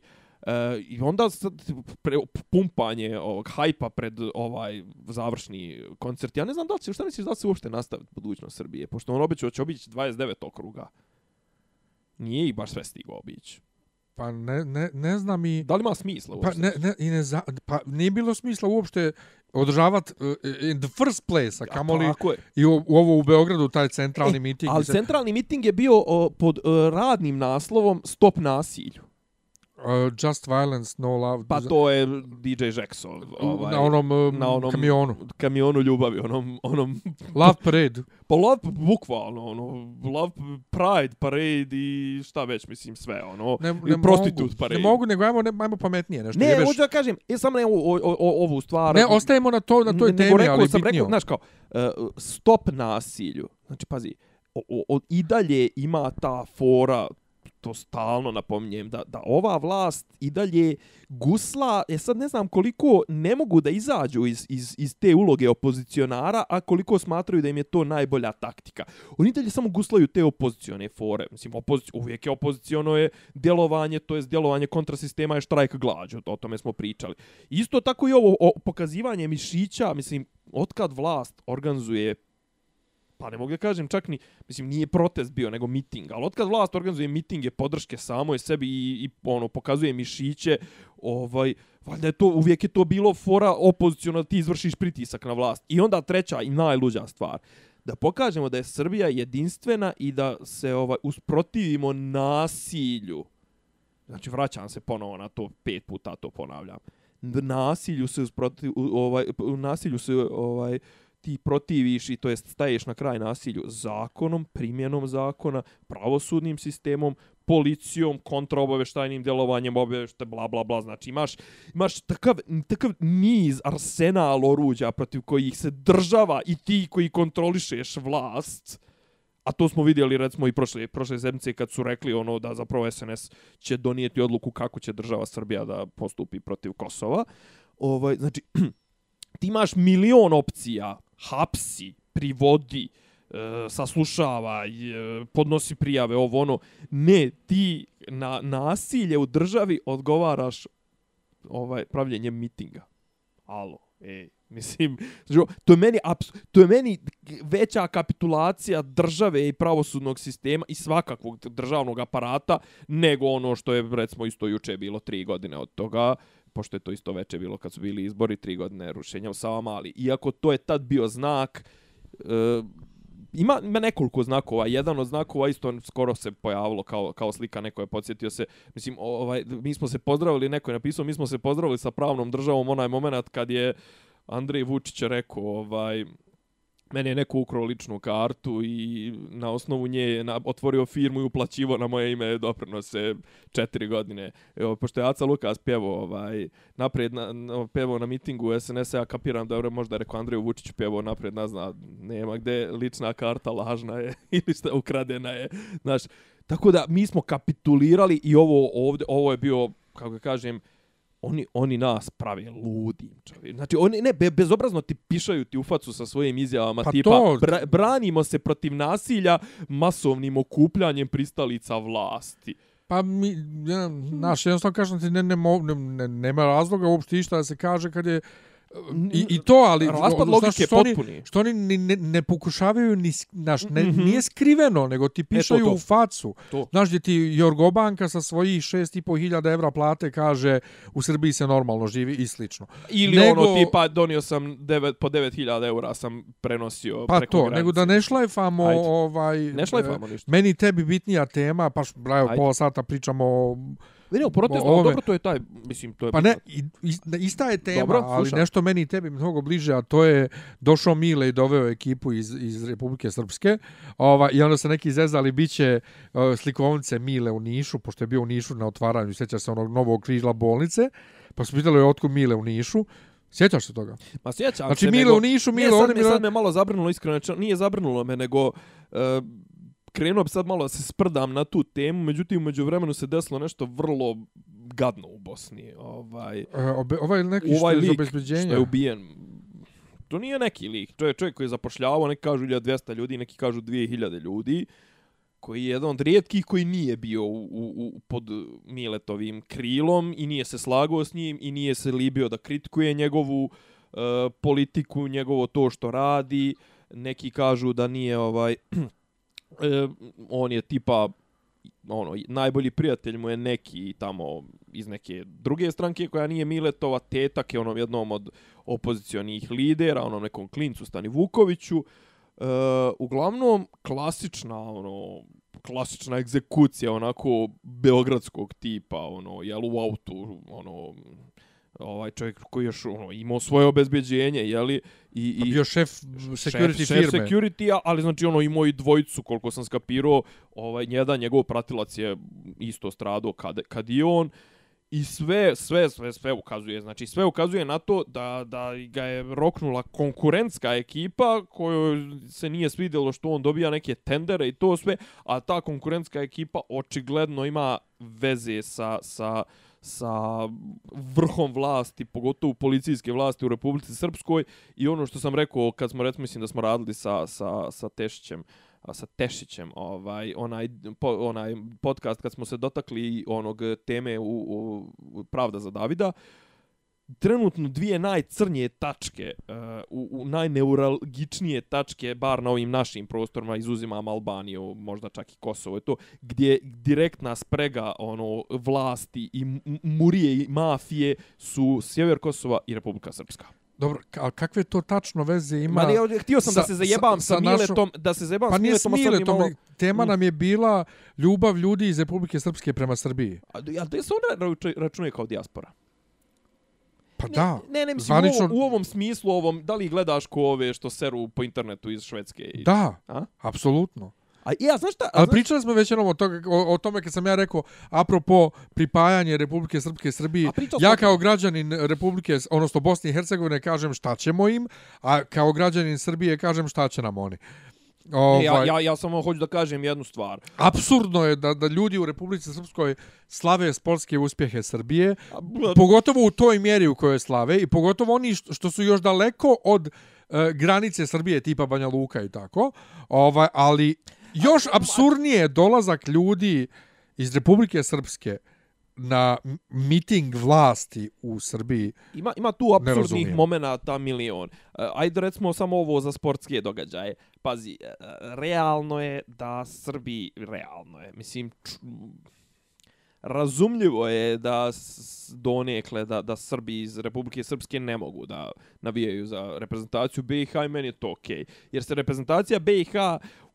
E, I onda sad pre, pumpanje ovog hajpa pred ovaj završni koncert. Ja ne znam da li će, šta misliš da li će uopšte nastaviti budućnost Srbije? Pošto on obećao će obići 29 okruga. Nije ih baš sve stigao obići. Pa ne, ne, ne znam i... Da li ima smisla Pa, uopšte? ne, ne, i ne za, pa nije bilo smisla uopšte održavat uh, in the first place, a kamoli je. i u, u ovo u Beogradu, taj centralni E, miting. Ali se- centralni miting je bio o, pod o, radnim naslovom Stop nasilju. Uh, Just Violence, No Love. Pa to je DJ Jackson. Ovaj, na onom, um, na onom kamionu. kamionu ljubavi, onom, onom Love Parade. pa love, bukvalno, ono, love pride parade i šta već, mislim, sve, ono, Ne, i ne prostitute mogu, parade. Ne mogu, nego ajmo, ne, ajmo pametnije nešto. Ne, jebeš. hoću da kažem, e, samo ne o, o, o, ovu stvar. ne, ostajemo na, to, na toj nego temi, rekao ali sam, bitnije. rekao, znaš kao, uh, stop nasilju. Znači, pazi, o, o, o, i dalje ima ta fora, to stalno napominjem, da, da ova vlast i dalje gusla, ja sad ne znam koliko ne mogu da izađu iz, iz, iz te uloge opozicionara, a koliko smatraju da im je to najbolja taktika. Oni dalje samo guslaju te opozicione fore. Mislim, opozici, uvijek je opoziciono je djelovanje, to je djelovanje kontrasistema je štrajk glađu, o tome smo pričali. Isto tako i ovo o, pokazivanje mišića, mislim, otkad vlast organizuje pa ne mogu da kažem čak ni, mislim, nije protest bio, nego miting, ali otkad vlast organizuje mitinge podrške samoj sebi i, i ono, pokazuje mišiće, ovaj, valjda je to, uvijek je to bilo fora opozicijona da ti izvršiš pritisak na vlast. I onda treća i najluđa stvar, da pokažemo da je Srbija jedinstvena i da se ovaj usprotivimo nasilju. Znači, vraćam se ponovo na to, pet puta to ponavljam. Nasilju se usprotiv, ovaj, u nasilju se ovaj, ti protiviš i to jest staješ na kraj nasilju zakonom, primjenom zakona, pravosudnim sistemom, policijom, kontraobaveštajnim djelovanjem, obavešte, bla, bla, bla. Znači imaš, imaš takav, takav niz arsenal oruđa protiv kojih se država i ti koji kontrolišeš vlast, a to smo vidjeli recimo i prošle, prošle sedmice kad su rekli ono da zapravo SNS će donijeti odluku kako će država Srbija da postupi protiv Kosova. Ovaj, znači, ti imaš milion opcija, hapsi, privodi, e, saslušava, e, podnosi prijave, ovo ono. Ne, ti na nasilje u državi odgovaraš ovaj pravljenjem mitinga. Alo, ej, mislim, to je meni aps, to je meni veća kapitulacija države i pravosudnog sistema i svakakvog državnog aparata nego ono što je recimo isto juče bilo tri godine od toga pošto je to isto veče bilo kad su bili izbori, tri godine rušenja u Savamali. Iako to je tad bio znak, e, ima, ima nekoliko znakova. Jedan od znakova isto skoro se pojavilo kao, kao slika, neko je podsjetio se, mislim, ovaj, mi smo se pozdravili, neko je napisao, mi smo se pozdravili sa pravnom državom onaj moment kad je Andrej Vučić rekao, ovaj, meni je neko ukrao ličnu kartu i na osnovu nje je na, otvorio firmu i uplaćivo na moje ime doprinose četiri godine. Evo, pošto je Aca Lukas pjevo, ovaj, naprijed na, na, na mitingu SNS-a, ja kapiram da je možda rekao Andreju Vučiću pjevo naprijed, ne zna, nema gde lična karta lažna je ili šta ukradena je. Znaš, tako da mi smo kapitulirali i ovo ovde, ovo je bio, kako ga kažem, oni oni nas prave ludim, čovjek. Znači oni ne be, bezobrazno ti pišaju ti u facu sa svojim izjavama Pa tipa to- bra, branimo se protiv nasilja masovnim okupljanjem pristalica vlasti. Pa mi, ja, naš, jednostavno kažem ti, ne, ne, ne, ne, nema razloga uopšte išta da se kaže kad je I, I to, ali... Raspad ono, logike što oni- potpuni. Što oni ni, ne, ne pokušavaju, ni, znaš, ne, Mhm. nije skriveno, nego ti pišaju to. u facu. To. Znaš, gdje ti Jorgobanka sa svojih 6.500 evra plate kaže u Srbiji se normalno živi i slično. Ili Nego- ono tipa donio sam devet, po 9000 eura sam prenosio Pa preko to, granice. nego da ne šlajfamo Ajde. ovaj... Ne šlajfamo e, ništa. Meni i tebi bitnija tema, pa bravo, pola sata pričamo o... Ne, ne, protest, ovome. dobro, to je taj, mislim, to je... Pa ne, i- ista je tema, Dobro, ali slušam. nešto meni i tebi mnogo bliže, a to je došao Mile i doveo ekipu iz, iz Republike Srpske. Ova, I onda se neki zezali, bit će uh, slikovnice Mile u Nišu, pošto je bio u Nišu na otvaranju, sjeća se onog novog križla bolnice, pa su pitali otkud Mile u Nišu. Sjećaš se toga? Ma sjećam Znači, se, Mile nego... u Nišu, Mile ne, sad, ovdje, sad me malo zabrinulo, iskreno, znači, nije zabrinulo me, nego uh, krenuo bi sad malo da se sprdam na tu temu, međutim, umeđu vremenu se desilo nešto vrlo gadno u Bosni. Ovaj, E, obe, ovaj neki ovaj što je lik obezbeđenja. što je ubijen, to nije neki lik, to je čovjek koji je zapošljavao, neki kažu 1200 ljudi, neki kažu 2000 ljudi, koji je jedan od rijetkih koji nije bio u, u, u, pod Miletovim krilom i nije se slagao s njim i nije se libio da kritikuje njegovu e, politiku, njegovo to što radi. Neki kažu da nije ovaj e, on je tipa ono najbolji prijatelj mu je neki tamo iz neke druge stranke koja nije Miletova tetak je onom jednom od opozicionih lidera, onom nekom klincu Stani Vukoviću. E, uglavnom klasična ono klasična egzekucija onako beogradskog tipa ono jel u autu ono ovaj čovjek koji još ono imao svoje obezbeđenje je li i Pa i bio šef security šef, firme. Šef security ali znači ono imao i dvojicu koliko sam skapirao, ovaj jedan njegov pratilac je isto stradao kad kad i on i sve sve sve sve ukazuje znači sve ukazuje na to da da ga je roknula konkurentska ekipa kojoj se nije svidjelo što on dobija neke tendere i to sve a ta konkurentska ekipa očigledno ima veze sa sa sa vrhom vlasti, pogotovo policijske vlasti u Republici Srpskoj. I ono što sam rekao kad smo recimo mislim da smo radili sa sa sa Tešićem a, sa Tešićem, ovaj onaj po, onaj podcast kad smo se dotakli onog teme u, u, u Pravda za Davida trenutno dvije najcrnije tačke, uh, u, u najneuralgičnije tačke, bar na ovim našim prostorima, izuzimam Albaniju, možda čak i Kosovo, je to gdje direktna sprega ono vlasti i murije i mafije su Sjever Kosova i Republika Srpska. Dobro, a kakve to tačno veze ima? Ma ne, htio sam sa- da se zajebam sa- sa, sa sa našom- Miletom, da se zajebam Pa s Miletom, Miletom, malo... tema Mm. nam je bila ljubav ljudi iz Republike Srpske prema Srbiji. A, a da se ona raču- računuje kao dijaspora? Pa Ne, da, Ne, ne, mislim, zvanično- u, ovom, u ovom smislu, ovom, da li gledaš ko ove što seru po internetu iz Švedske? i- da, A? apsolutno. A ja, znaš šta? A, Ali znaš, pričali smo već jednom o, toga, o, o tome kad sam ja rekao, apropo pripajanje Republike Srpske Srbiji, pričali ja kao građanin Republike, odnosno Bosne i Hercegovine, kažem šta ćemo im, a kao građanin Srbije kažem šta će nam oni. Ovaj, ja, ja, ja samo hoću da kažem jednu stvar. Absurdno je da, da ljudi u Republici Srpskoj slave sportske uspjehe Srbije, A, pogotovo u toj mjeri u kojoj slave i pogotovo oni što, što su još daleko od e, granice Srbije tipa Banja Luka i tako. Ovaj ali još absurdnije je dolazak ljudi iz Republike Srpske na miting vlasti u Srbiji. Ima, ima tu absurdnih momenata milion. Uh, ajde recimo samo ovo za sportske događaje. Pazi, uh, realno je da Srbi, realno je, mislim, č, razumljivo je da donekle da, da Srbi iz Republike Srpske ne mogu da navijaju za reprezentaciju BiH i meni je to okej. Okay. Jer se reprezentacija BiH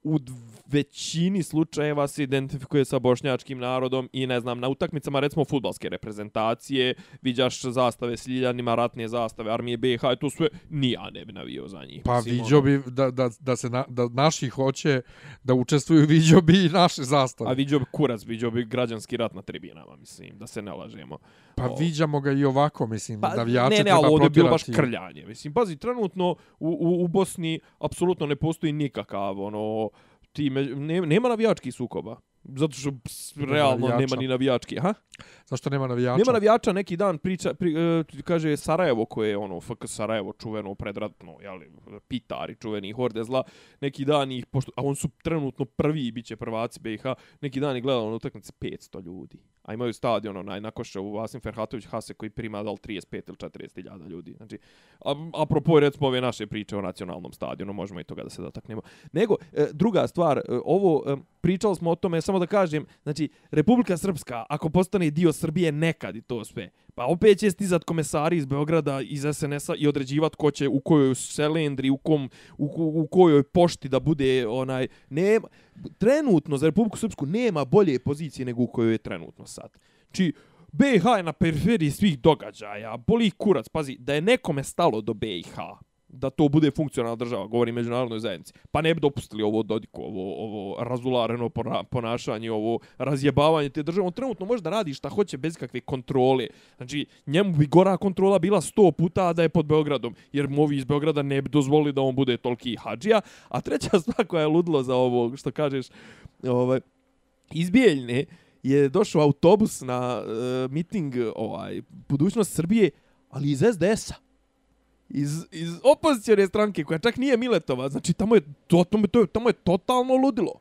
u većini slučajeva se identifikuje sa bošnjačkim narodom i ne znam, na utakmicama recimo futbalske reprezentacije viđaš zastave s ljiljanima, ratne zastave, armije BiH i to sve, ni ja ne bi navio za njih. Pa viđo ono- bi da, da, da se na, da naši hoće da učestvuju viđo bi i naše zastave. A viđo bi kurac, viđo bi građanski rat na tribinama, mislim, da se ne lažemo. Pa O. viđamo ga i ovako, mislim, pa, navijače ne, ne, treba ali ovdje je bilo baš krljanje. Mislim, pazi, trenutno u, u, u Bosni apsolutno ne postoji nikakav, ono, ti me, ne, nema navijačkih sukoba. Zato što ps, Nema realno navijača. nema ni navijački. Ha? Zašto nema navijača? Nema navijača, neki dan priča, pri, e, kaže Sarajevo koje je ono, FK Sarajevo čuveno predratno, jeli, pitari čuveni horde zla, neki dan ih, pošto, a on su trenutno prvi i bit će prvaci BiH, neki dan ih gledalo na utakmice 500 ljudi a imaju stadion onaj na Koševu Vasim Ferhatović Hase koji prima dal 35 ili 40 iljada ljudi. Znači, a, apropo recimo ove naše priče o nacionalnom stadionu, možemo i toga da se dotaknemo. Nego, e, druga stvar, e, ovo, e, pričali smo o tome, samo da kažem, znači, Republika Srpska, ako postane dio Srbije nekad i to sve, pa opet će stizat komesari iz Beograda, iz SNS-a i određivat ko će u kojoj selendri, u, kom, u, u kojoj pošti da bude onaj, nema, trenutno za Republiku Srpsku nema bolje pozicije nego u kojoj je trenutno sad. Či BiH je na periferiji svih događaja, boli kurac, pazi, da je nekome stalo do BiH, da to bude funkcionalna država, govori međunarodnoj zajednici. Pa ne bi dopustili ovo Dodiku, ovo, ovo razulareno ponašanje, ovo razjebavanje te države. On trenutno može da radi šta hoće bez kakve kontrole. Znači, njemu bi gora kontrola bila sto puta da je pod Beogradom, jer mu ovi iz Beograda ne bi dozvolili da on bude toliki hađija. A treća stvar koja je ludilo za ovo, što kažeš, ovaj, izbijeljne, je došao autobus na uh, miting ovaj, budućnost Srbije, ali iz SDS-a iz, iz opozicijone stranke koja čak nije Miletova, znači tamo je, to, tamo, to, tamo je totalno ludilo.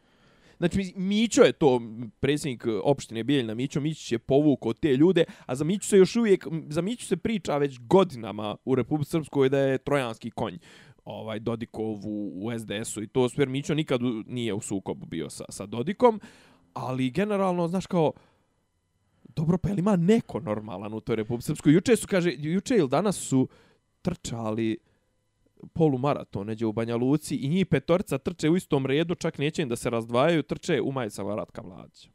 Znači, Mićo je to, predsjednik opštine Bijeljna, Mićo Mićić je povukao te ljude, a za Miću se još uvijek, za Miću se priča već godinama u Republike Srpskoj da je trojanski konj ovaj Dodikov u, u SDS-u i to sve, Mićo nikad nije u sukobu bio sa, sa Dodikom, ali generalno, znaš kao, dobro, pa ima neko normalan u toj Republike Srpskoj? Juče su, kaže, juče ili danas su, trčali polumaraton neđe u Banja Luci i njih petorca trče u istom redu, čak neće im da se razdvajaju, trče u majicama Ratka Mladića.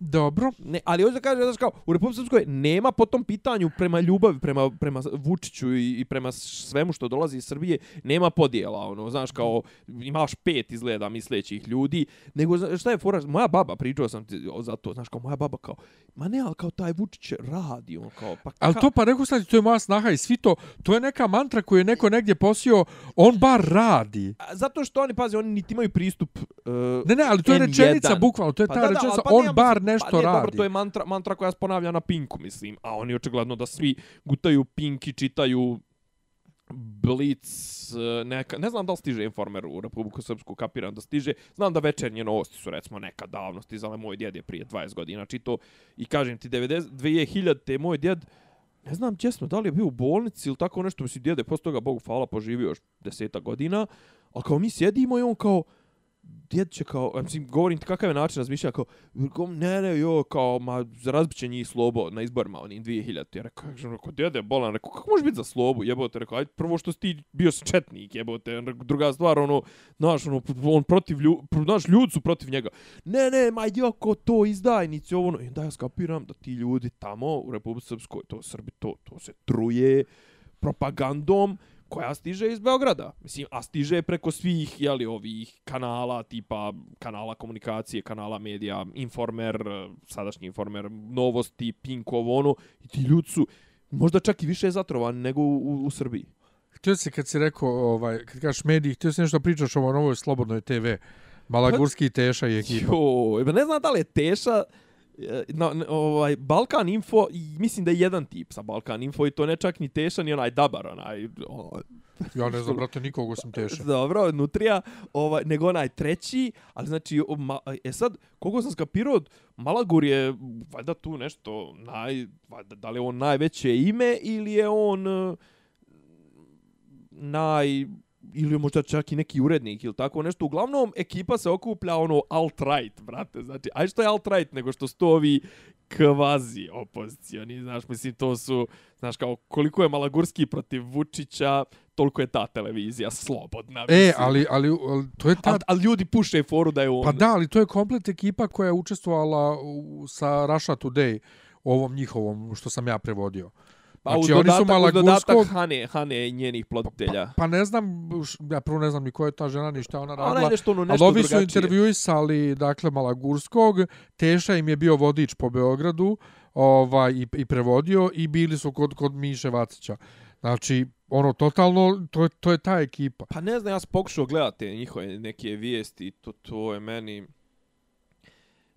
Dobro. Ne, ali hoće da kaže, znaš kao, u Republike Srpskoj nema po tom pitanju prema ljubavi, prema, prema Vučiću i, i prema svemu što dolazi iz Srbije, nema podijela, ono, znaš, kao, imaš pet izgleda mislećih ljudi, nego, šta je fora, moja baba, pričao sam ti za to, znaš, kao, moja baba kao, ma ne, ali kao taj Vučić radi, ono, kao, pa... Ali to pa rekao sam to je moja snaha i svi to, to je neka mantra koju je neko negdje posio, on bar radi. A, zato što oni, pazi, oni niti imaju pristup uh, Ne, ne, ali to je rečenica, bukvalno, to je pa ta da, rečenica, da, pa on bar nešto pa, ne, radi. Dobro, to je mantra, mantra koja se ponavlja na Pinku, mislim. A oni očigledno da svi gutaju Pink i čitaju Blitz, e, neka, ne znam da li stiže Informer u Republiku Srpsku, kapiram da stiže. Znam da večernje novosti su recimo neka davno stizale. Moj djed je prije 20 godina čito i kažem ti 90, 2000 te moj djed ne znam česno da li je bio u bolnici ili tako nešto. Mislim, djede posle toga, Bogu hvala, poživio još deseta godina. Ali kao mi sjedimo i on kao, djed će kao, mislim, govorim ti kakav je način razmišljanja, kao, ne, ne, jo, kao, ma, razbiće njih slobo na izborima, onim 2000. Ja rekao, rekao, djede, bolan, rekao, kako može biti za slobu, jebote, rekao, ajde, prvo što si ti bio četnik, jebote, druga stvar, ono, znaš, ono, on protiv, lju, znaš, ljudi su protiv njega. Ne, ne, ma, joko, to izdajnici, ovo, ono, i onda ja skapiram da ti ljudi tamo u Republike Srpskoj, to Srbi, to, to se truje propagandom, koja stiže iz Beograda. Mislim, a stiže preko svih, jeli, ovih kanala, tipa kanala komunikacije, kanala medija, Informer, sadašnji Informer, Novosti, Pinkov, ono, i ti ljudi su možda čak i više zatrovani nego u, u, Srbiji. Htio si kad si rekao, ovaj, kad kažeš mediji, htio si nešto pričaš o novoj slobodnoj TV, Malagurski, Teša i ekipa. Jo, ne znam da li je Teša, na, na, ovaj Balkan Info mislim da je jedan tip sa Balkan Info i to ne čak ni Teša ni onaj Dabar onaj ovaj. ja ne znam brate nikoga sam Teša dobro nutrija ovaj nego onaj treći ali znači ma, e sad kogo sam skapirao Malagur je valjda tu nešto naj valjda da li je on najveće ime ili je on uh, naj ili možda čak i neki urednik ili tako nešto. Uglavnom, ekipa se okuplja ono alt-right, brate. Znači, aj što je alt-right, nego što su ovi kvazi opozicioni, znaš, mislim, to su, znaš, kao koliko je Malagurski protiv Vučića, toliko je ta televizija slobodna. E, mislim. E, ali, ali, ali to je ta... Ali, ali ljudi puše foru da je on... Pa da, ali to je komplet ekipa koja je učestvovala u, sa Russia Today, ovom njihovom, što sam ja prevodio. Pa znači, oni su Malagurskog... Hane, Hane i njenih ploditelja. Pa, pa, ne znam, ja prvo ne znam ni ko je ta žena, ni šta ona radila. Ona je nešto, ono, nešto ali ovi su intervjuisali, dakle, Malagurskog. Teša im je bio vodič po Beogradu ovaj, i, i prevodio i bili su kod, kod Miše Vacića. Znači, ono, totalno, to to je ta ekipa. Pa ne znam, ja sam pokušao gledati njihove neke vijesti, to, to je meni...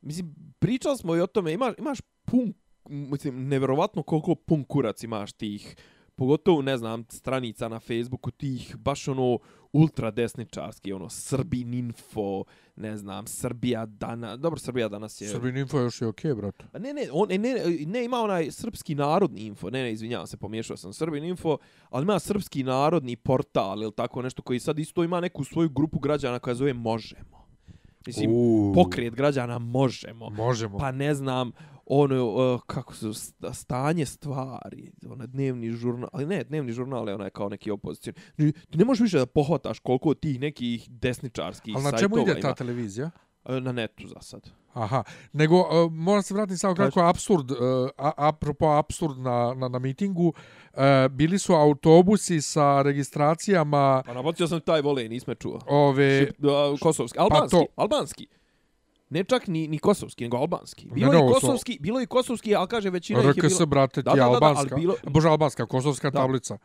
Mislim, pričali smo i o tome, imaš, imaš pun mislim, neverovatno koliko pun kurac imaš tih pogotovo, ne znam, stranica na Facebooku tih baš ono ultradesničarski, ono, Srbin Info, ne znam, Srbija danas, dobro, Srbija danas je... Srbin info još je okej, okay, brat. A Ne, ne, on, ne, ne, ne, ima onaj srpski narodni info, ne, ne, izvinjavam se, pomiješao sam Srbin info, ali ima srpski narodni portal ili tako nešto koji sad isto ima neku svoju grupu građana koja zove Možemo. Mislim, Uuu. pokret građana Možemo. Možemo. Pa ne znam, ono, uh, kako se, sta- stanje stvari, onaj dnevni žurnal, ali ne, dnevni žurnal je onaj kao neki opozicion. Ti ne možeš više da pohvataš koliko tih nekih desničarskih Ali na sajtova čemu ide ta ima. televizija? E, Na netu za sad. Aha, nego uh, moram se vratiti samo kratko apsurd, uh, a, apropo apsurd na, na, na mitingu, uh, bili su autobusi sa registracijama Pa nabacio sam taj vole, nisme čuo. ove... Šip, a, kosovski, albanski, Pa to- albanski. Ne čak ni, ni kosovski, nego albanski. Ne, Bilo ne, je ovo su- kosovski, bilo je kosovski, ali kaže većina ih je RKS, bilo... brate, ti Da, da, da, albanska. bilo- Bože, albanska, kosovska Da. tablica.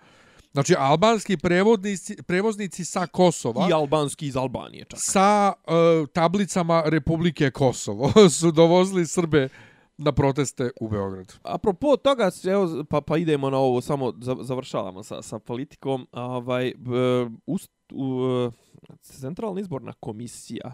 Znači, albanski prevodnici, prevoznici sa Kosova, I albanski iz Albanije čak. sa uh, tablicama Republike Kosovo, su dovozili Srbe na proteste u Beograd. Apropo toga, evo, pa, pa idemo na ovo, samo za- završavamo sa, sa politikom. Ovaj, b, ust, u, e, Centralna izborna komisija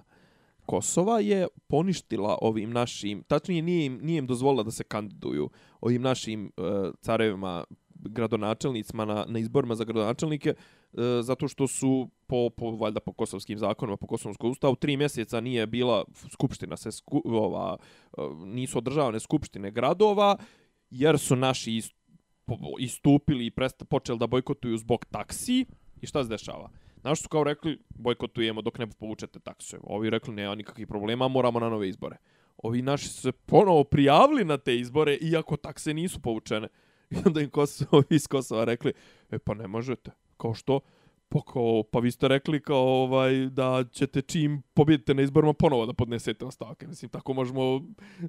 Kosova je poništila ovim našim, tačnije nije im, nije im dozvolila da se kandiduju ovim našim uh, carevima gradonačelnicima na, na izborima za gradonačelnike e, zato što su po, po valjda po kosovskim zakonima, po kosovskom ustavu, tri mjeseca nije bila skupština, se sku, ova, e, nisu održavane skupštine gradova, jer su naši ist, po- istupili i presta, počeli da bojkotuju zbog taksi. I šta se dešava? Znaš su kao rekli, bojkotujemo dok ne povučete takse. Ovi rekli, nema nikakvih problema, moramo na nove izbore. Ovi naši su se ponovo prijavili na te izbore, iako takse nisu povučene. I onda im Kosovo, iz Kosova rekli, e pa ne možete. Kao što? Pa, kao, pa vi ste rekli kao ovaj da ćete čim pobjedite na izborima ponovo da podnesete ostavke. Mislim, tako možemo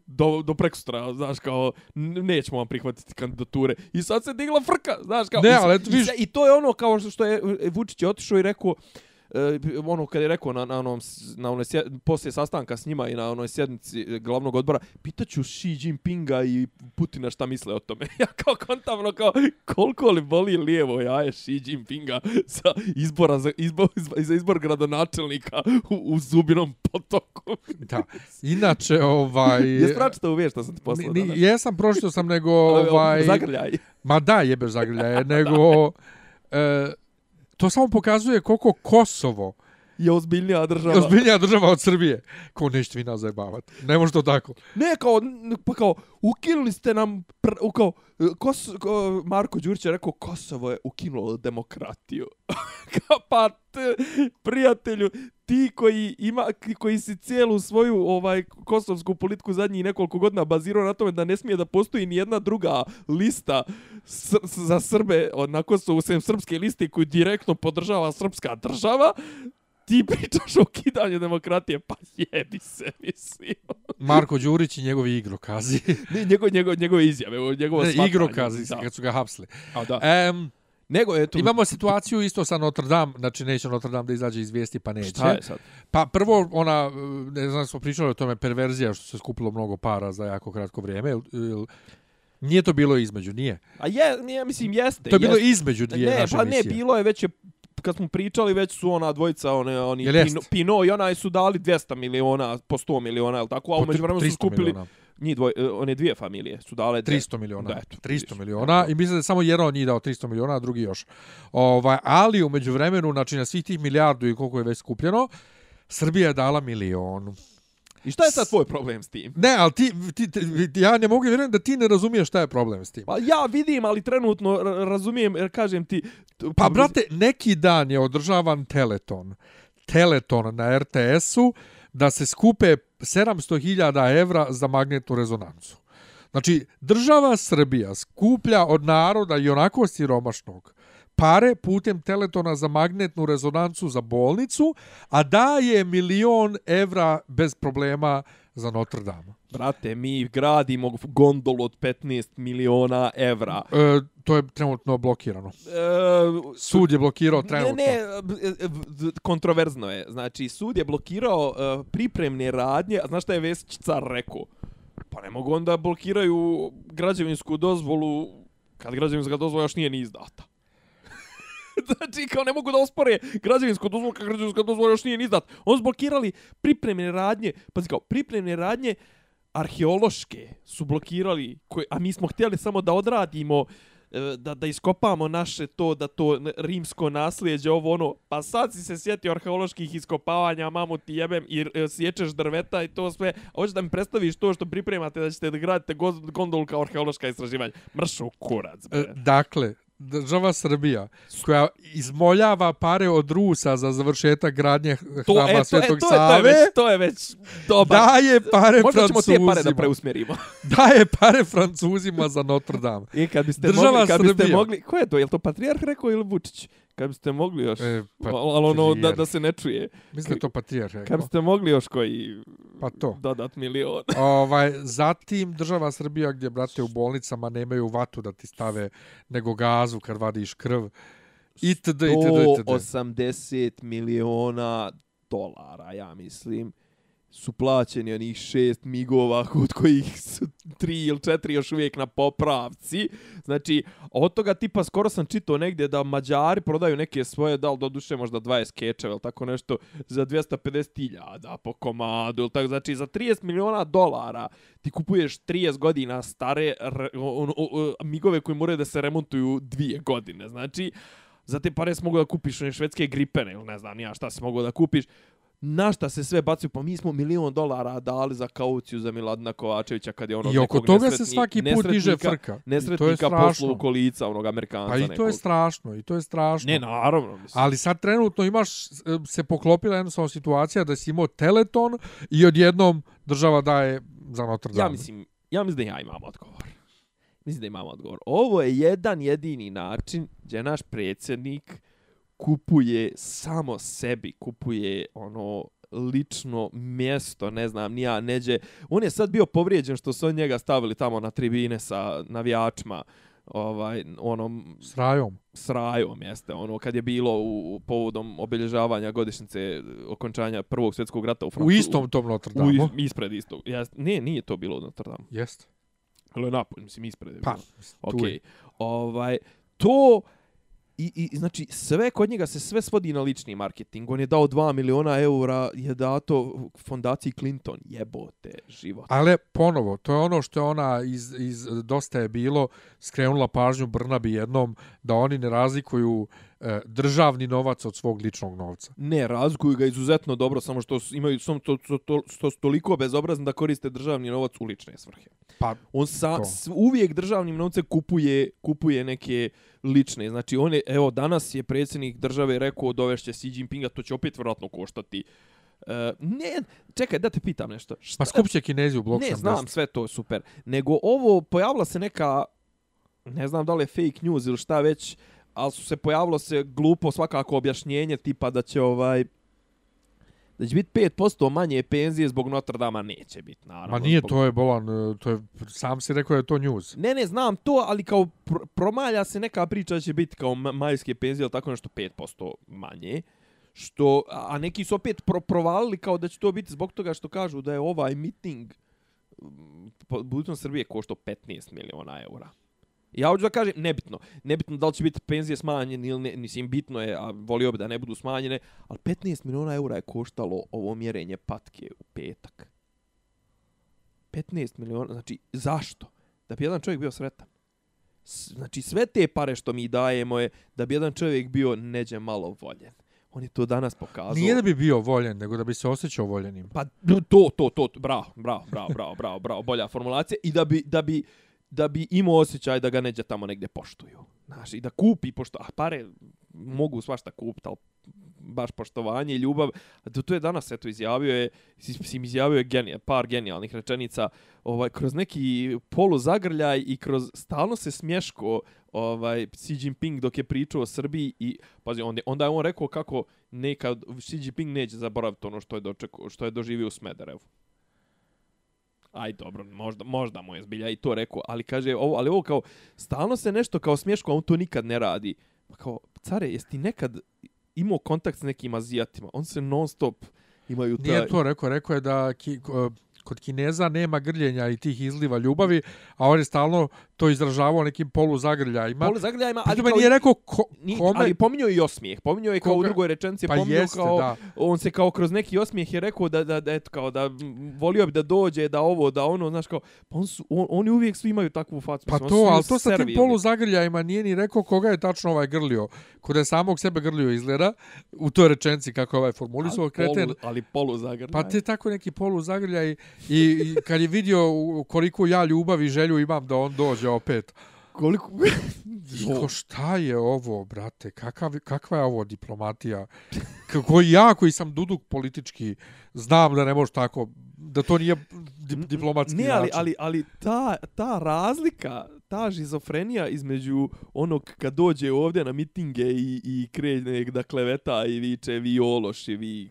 do, do prekustra, znaš, kao nećemo vam prihvatiti kandidature. I sad se digla frka, znaš, kao... Ne, i, ali i, viš- se- I to je ono kao što, što je Vučić je otišao i rekao, e, ono kad je rekao na, na onom, na onoj, sje- poslije sastanka s njima i na onoj sjednici e, glavnog odbora, pitaću Xi Jinpinga i Putina šta misle o tome. ja kao kontavno kao, koliko li boli lijevo jaje Xi Jinpinga za izbora za izbor, za izbor gradonačelnika u, u Zubinom potoku. Da. Inače, ovaj... Jesi pročitao uvijek što sam ti poslao Ni, jesam, pročito sam, nego... Ovaj... Ovaj, Zagrljaj. ma da, jebeš zagrljaje, nego... E, to samo pokazuje koliko Kosovo Je ozbiljnija država. ozbiljnija država od Srbije. Ko nećete vi nas zajebavati. Ne može to tako. Ne, kao, pa kao, ukinuli ste nam, pr, u, kao, Kos, ko, Marko Đurić je rekao, Kosovo je ukinulo demokratiju. pa, te, prijatelju, ti koji ima, koji si cijelu svoju ovaj kosovsku politiku zadnjih nekoliko godina bazirao na tome da ne smije da postoji ni jedna druga lista s, s, za Srbe na Kosovu, sem srpske liste koju direktno podržava srpska država, ti pričaš o ukidanju demokratije, pa jebi se, mislim. Marko Đurić i njegovi igrokazi. Ne, njegov, njegov, njegove izjave, ovo njegovo ne, igrokazi, Da. kad su ga hapsili. A, da. Em, Nego, eto, imamo situaciju isto sa Notre Dame, znači neće Notre Dame da izađe iz vijesti, pa neće. šta je sad? Pa prvo, ona, ne znam, smo pričali o tome, perverzija što se skupilo mnogo para za jako kratko vrijeme. Ili, nije to bilo između, nije. A je, nije, mislim, jeste. To je bilo jeste. između dvije ne, naše pa ne, emisije. bilo je već je kad smo pričali, već su ona dvojica, one, oni Pino? Pino i onaj su dali 200 miliona, po 100 miliona, ili tako, a umeđu vremenu su 300 skupili, miliona. njih dvoj, e, one dvije familije su dale... dve- 300 miliona. Da, eto, 300 vidiš. miliona i mislim da je samo jedan od njih dao 300 miliona, a drugi još. Ovaj, ali umeđu vremenu, znači na svih tih milijardu i koliko je već skupljeno, Srbija je dala milion. I šta je sad tvoj problem s tim? Ne, ali ti, ti, ti ja ne mogu vjerujem da ti ne razumiješ šta je problem s tim. Pa ja vidim, ali trenutno ra- razumijem, jer kažem ti... Pa, brate, neki dan je održavan Teleton. Teleton na RTS-u da se skupe 700.000 evra za magnetnu rezonancu. Znači, država Srbija skuplja od naroda i onako siromašnog pare putem Teletona za magnetnu rezonancu za bolnicu, a daje milion evra bez problema za Notre Dame. Brate, mi gradimo gondolu od 15 miliona evra. E, to je trenutno blokirano. E, Sud je blokirao trenutno. Ne, ne, e, kontroverzno je. Znači, sud je blokirao uh, pripremne radnje, a znaš šta je Vesić car rekao? Pa ne mogu onda blokiraju građevinsku dozvolu kad građevinska dozvola još nije ni izdata. znači, kao ne mogu da ospore građevinsko dozvolu, kad građevinska dozvola još nije ni izdata. Oni su blokirali pripremne radnje, pazi kao, pripremne radnje arheološke su blokirali, koje, a mi smo htjeli samo da odradimo e, da, da iskopamo naše to, da to rimsko nasljeđe, ovo ono, pa sad si se sjetio arheoloških iskopavanja, mamu ti jebem i e, sječeš drveta i to sve, a hoćeš da mi predstaviš to što pripremate da ćete da gradite gondolu kao arheološka istraživanja. Mršu kurac, bre. E, Dakle, država Srbija koja izmoljava pare od Rusa za završetak gradnje hrama e, to, e, Svetog to, je, to, je Save, već, to je već dobar. daje pare Možda ćemo te pare da Francuzima. preusmjerimo. Daje pare Francuzima za Notre Dame. I kad biste Država mogli, kad biste Srbija. mogli, ko je to? Je li to patrijarh rekao ili Vučić? Kad biste mogli još, E, pa, ali ono da, da se ne čuje. Mislim da to patrijar Kad biste mogli još koji Pa to. dodat milion. Ovaj, zatim država Srbija gdje, brate, u bolnicama nemaju vatu da ti stave nego gazu kad vadiš krv. Itd. itd. itd. 180 miliona dolara, ja mislim, su plaćeni onih šest migova, od kojih su tri ili četiri još uvijek na popravci. Znači, od toga tipa skoro sam čitao negdje da Mađari prodaju neke svoje, da li doduše možda 20 kečeva ili tako nešto, za 250.000 po komadu. Ili tako. Znači, za 30 miliona dolara ti kupuješ 30 godina stare on, on, on, migove koji moraju da se remontuju dvije godine. Znači, za te pare si mogu da kupiš one švedske gripene ili ne znam ja šta si mogu da kupiš. Na šta se sve bacuju? Pa mi smo milion dolara dali za kauciju za Miladina Kovačevića kad je ono I oko toga se svaki put diže frka. Nesretnika poslu u kolica, onog Amerikanca Pa i to nekog. je strašno, i to je strašno. Ne, naravno. Mislim. Ali sad trenutno imaš, se poklopila jednostavno situacija da si imao Teleton i odjednom država daje za Notre Dame. Ja mislim, ja mislim da ja imam odgovor. Mislim da imam odgovor. Ovo je jedan jedini način gdje naš predsjednik kupuje samo sebi, kupuje ono lično mjesto, ne znam, nija neđe. On je sad bio povrijeđen što su on njega stavili tamo na tribine sa navijačima ovaj onom S rajom. s rajom jeste ono kad je bilo u, u povodom obilježavanja godišnjice okončanja prvog svjetskog rata u U Francuskoj istom tom Notre u, Dame. is- ispred istog. Ja, ne, nije to bilo u Notre Dame. Jeste. Je napolj, mislim, ispred je Pa, bilo. tu Okej. je. Ovaj, to... I, I, znači, sve kod njega se sve svodi na lični marketing. On je dao 2 miliona eura, je dato fondaciji Clinton. Jebote, život. Ale ponovo, to je ono što je ona iz, iz Dosta je bilo skrenula pažnju Brnabi jednom da oni ne razlikuju e, državni novac od svog ličnog novca. Ne, razlikuju ga izuzetno dobro, samo što imaju samo to, to, to, to toliko bezobrazni da koriste državni novac u lične svrhe. Pa, On sa, To. s, uvijek državnim novcem kupuje, kupuje neke lične. Znači, on je, evo, danas je predsjednik države rekao dovešće Xi Jinpinga, to će opet vjerojatno koštati. E, ne, čekaj, da te pitam nešto. Šta, pa skupće Kinezi u blok ne, 70. znam, sve to je super. Nego ovo, pojavila se neka, ne znam da li je fake news ili šta već, ali su se pojavilo se glupo svakako objašnjenje tipa da će ovaj da će biti 5% manje penzije zbog Notre Dama neće biti, naravno. Ma nije, zbog... to je bolan, to je, sam si rekao je to news. Ne, ne, znam to, ali kao pr promalja se neka priča da će biti kao ma- majske penzije, ili tako nešto 5% manje. Što, a neki su opet pro provalili kao da će to biti zbog toga što kažu da je ovaj miting budućnost Srbije košto 15 miliona eura. Ja hoću da kažem, nebitno. Nebitno da li će biti penzije smanjene ili ne, mislim, bitno je, a volio bi da ne budu smanjene, ali 15 miliona eura je koštalo ovo mjerenje patke u petak. 15 miliona, znači, zašto? Da bi jedan čovjek bio sretan. Znači, sve te pare što mi dajemo je da bi jedan čovjek bio neđe malo voljen. On je to danas pokazao. Nije da bi bio voljen, nego da bi se osjećao voljenim. Pa to, to, to, to, bravo, bravo, bravo, bravo, bravo, bravo, bolja formulacija. I da bi, da bi, da bi imao osjećaj da ga neđe tamo negdje poštuju. Znaš, i da kupi, pošto, a pare mogu svašta kupiti, ali baš poštovanje i ljubav. A To, to je danas, eto, izjavio je, sim izjavio je genija, par genijalnih rečenica, ovaj, kroz neki polu zagrljaj i kroz stalno se smješko ovaj, Xi Jinping dok je pričao o Srbiji i, pazi, onda, onda je on rekao kako nekad Xi Jinping neće zaboraviti ono što je, dočekao, što je doživio u Smederevu. Aj dobro, možda, možda mu je zbilja i to rekao, ali kaže ovo, ali ovo kao stalno se nešto kao smješko, on to nikad ne radi. Pa kao, care, jesi ti nekad imao kontakt s nekim azijatima? On se non stop imaju taj... Nije to rekao, rekao je da ki, ko- kod Kineza nema grljenja i tih izliva ljubavi, a on je stalno to izražavao nekim poluzagrljajima. Polu zagrljajima, ali kao... nije rekao ko, Ni, kome... ali pominjao i osmijeh. Pominjao je kao Koga? u drugoj rečenci, Pa pominjao jeste, kao, da. on se kao kroz neki osmijeh je rekao da, da, da, eto, kao da volio bi da dođe, da ovo, da ono, znaš kao, pa on su, on, oni uvijek svi imaju takvu facu. Pa to, ali to sa tim servilni. poluzagrljajima nije ni rekao koga je tačno ovaj grlio. Kod je samog sebe grlio izgleda, u toj rečenci kako je ovaj formulisao Ali kreten. Polu, ali polu zagrljaj. Pa te tako neki poluzagrljaj i, i kad je vidio koliko ja ljubav i želju imam da on dođe opet. koliko... Ko šta je ovo, brate? Kakav, kakva je ovo diplomatija? Kako ja koji sam duduk politički znam da ne može tako, da to nije di, diplomatski ne, ali, način. ali, ali ta, ta razlika, ta žizofrenija između onog kad dođe ovdje na mitinge i, i krene da kleveta i viče vi ološi, vi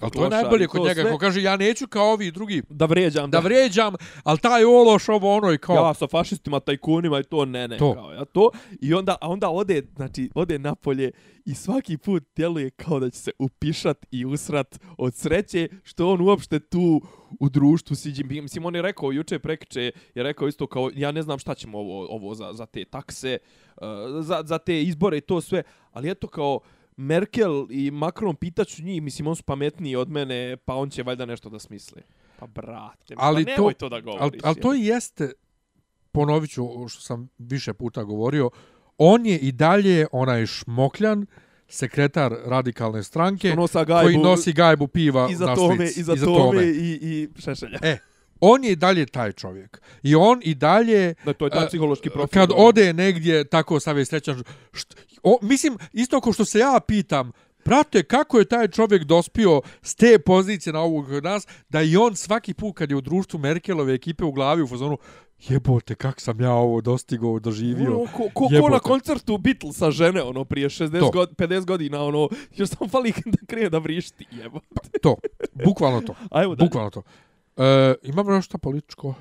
Ali to je najbolje kod njega, sve, ko kaže ja neću kao ovi drugi Da vređam, da vrijeđam, ali taj ološ ovo ono i kao... ja sa fašistima, tajkunima i to ne, ne, To. kao ja to. I onda, a onda ode, znači, ode napolje i svaki put djeluje kao da će se upišat i usrat od sreće što on uopšte tu u društvu si Jinping. Mislim, on je rekao juče prekriče, je rekao isto kao, ja ne znam šta ćemo ovo, ovo za, za te takse, uh, za, za te izbore i to sve, ali eto kao, Merkel i Macron pitaću njih, mislim, on su pametniji od mene, pa on će valjda nešto da smisli. Pa brate, Ali pa to- nemoj to, da govoriš. Ali, ali to i jeste, ponovit ću što sam više puta govorio, on je i dalje onaj šmokljan, sekretar radikalne stranke, nosa gajbu, koji nosi gajbu piva iza na tome, slici. iza, tome, i, i šešelja. E, on je i dalje taj čovjek. I on i dalje... Da, to je taj e, psihološki profil. Kad ode negdje, tako sav je srećan. Št, o, mislim, isto kao što se ja pitam, Prate, kako je taj čovjek dospio s te pozicije na ovog nas, da i on svaki put kad je u društvu Merkelove ekipe u glavi u fazonu, jebote, kak sam ja ovo dostigao, doživio. Ono, ko, ko, ko Jebote. na koncertu Beatlesa žene, ono, prije 60 To. god, 50 godina, ono, još sam fali da krene da vrišti, jebote. To, bukvalno to. Ajmo. Bukvalno to. E, imamo još šta političko?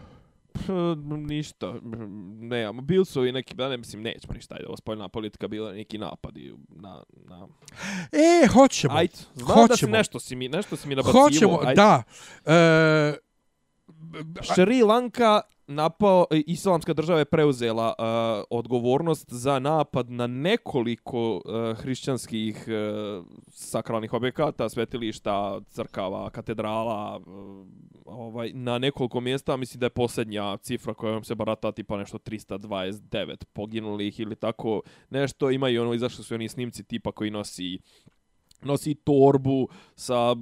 P, ništa, ne, bili su i neki, da ne mislim, nećemo ništa, ajde, ovo spoljna politika, bila neki napadi na, na... E, hoćemo. Ajde, znam da si Hoćemo. nešto si mi, nešto si mi nabacivo. Hoćemo, ajde. da. E, Šri Lanka napao, e, islamska država je preuzela uh, odgovornost za napad na nekoliko uh, hrišćanskih uh, sakralnih objekata, svetilišta, crkava, katedrala, uh, ovaj, na nekoliko mjesta, mislim da je posljednja cifra kojom se barata tipa nešto 329 poginulih ili tako nešto, imaju ono, izašli su oni snimci tipa koji nosi nosi torbu sa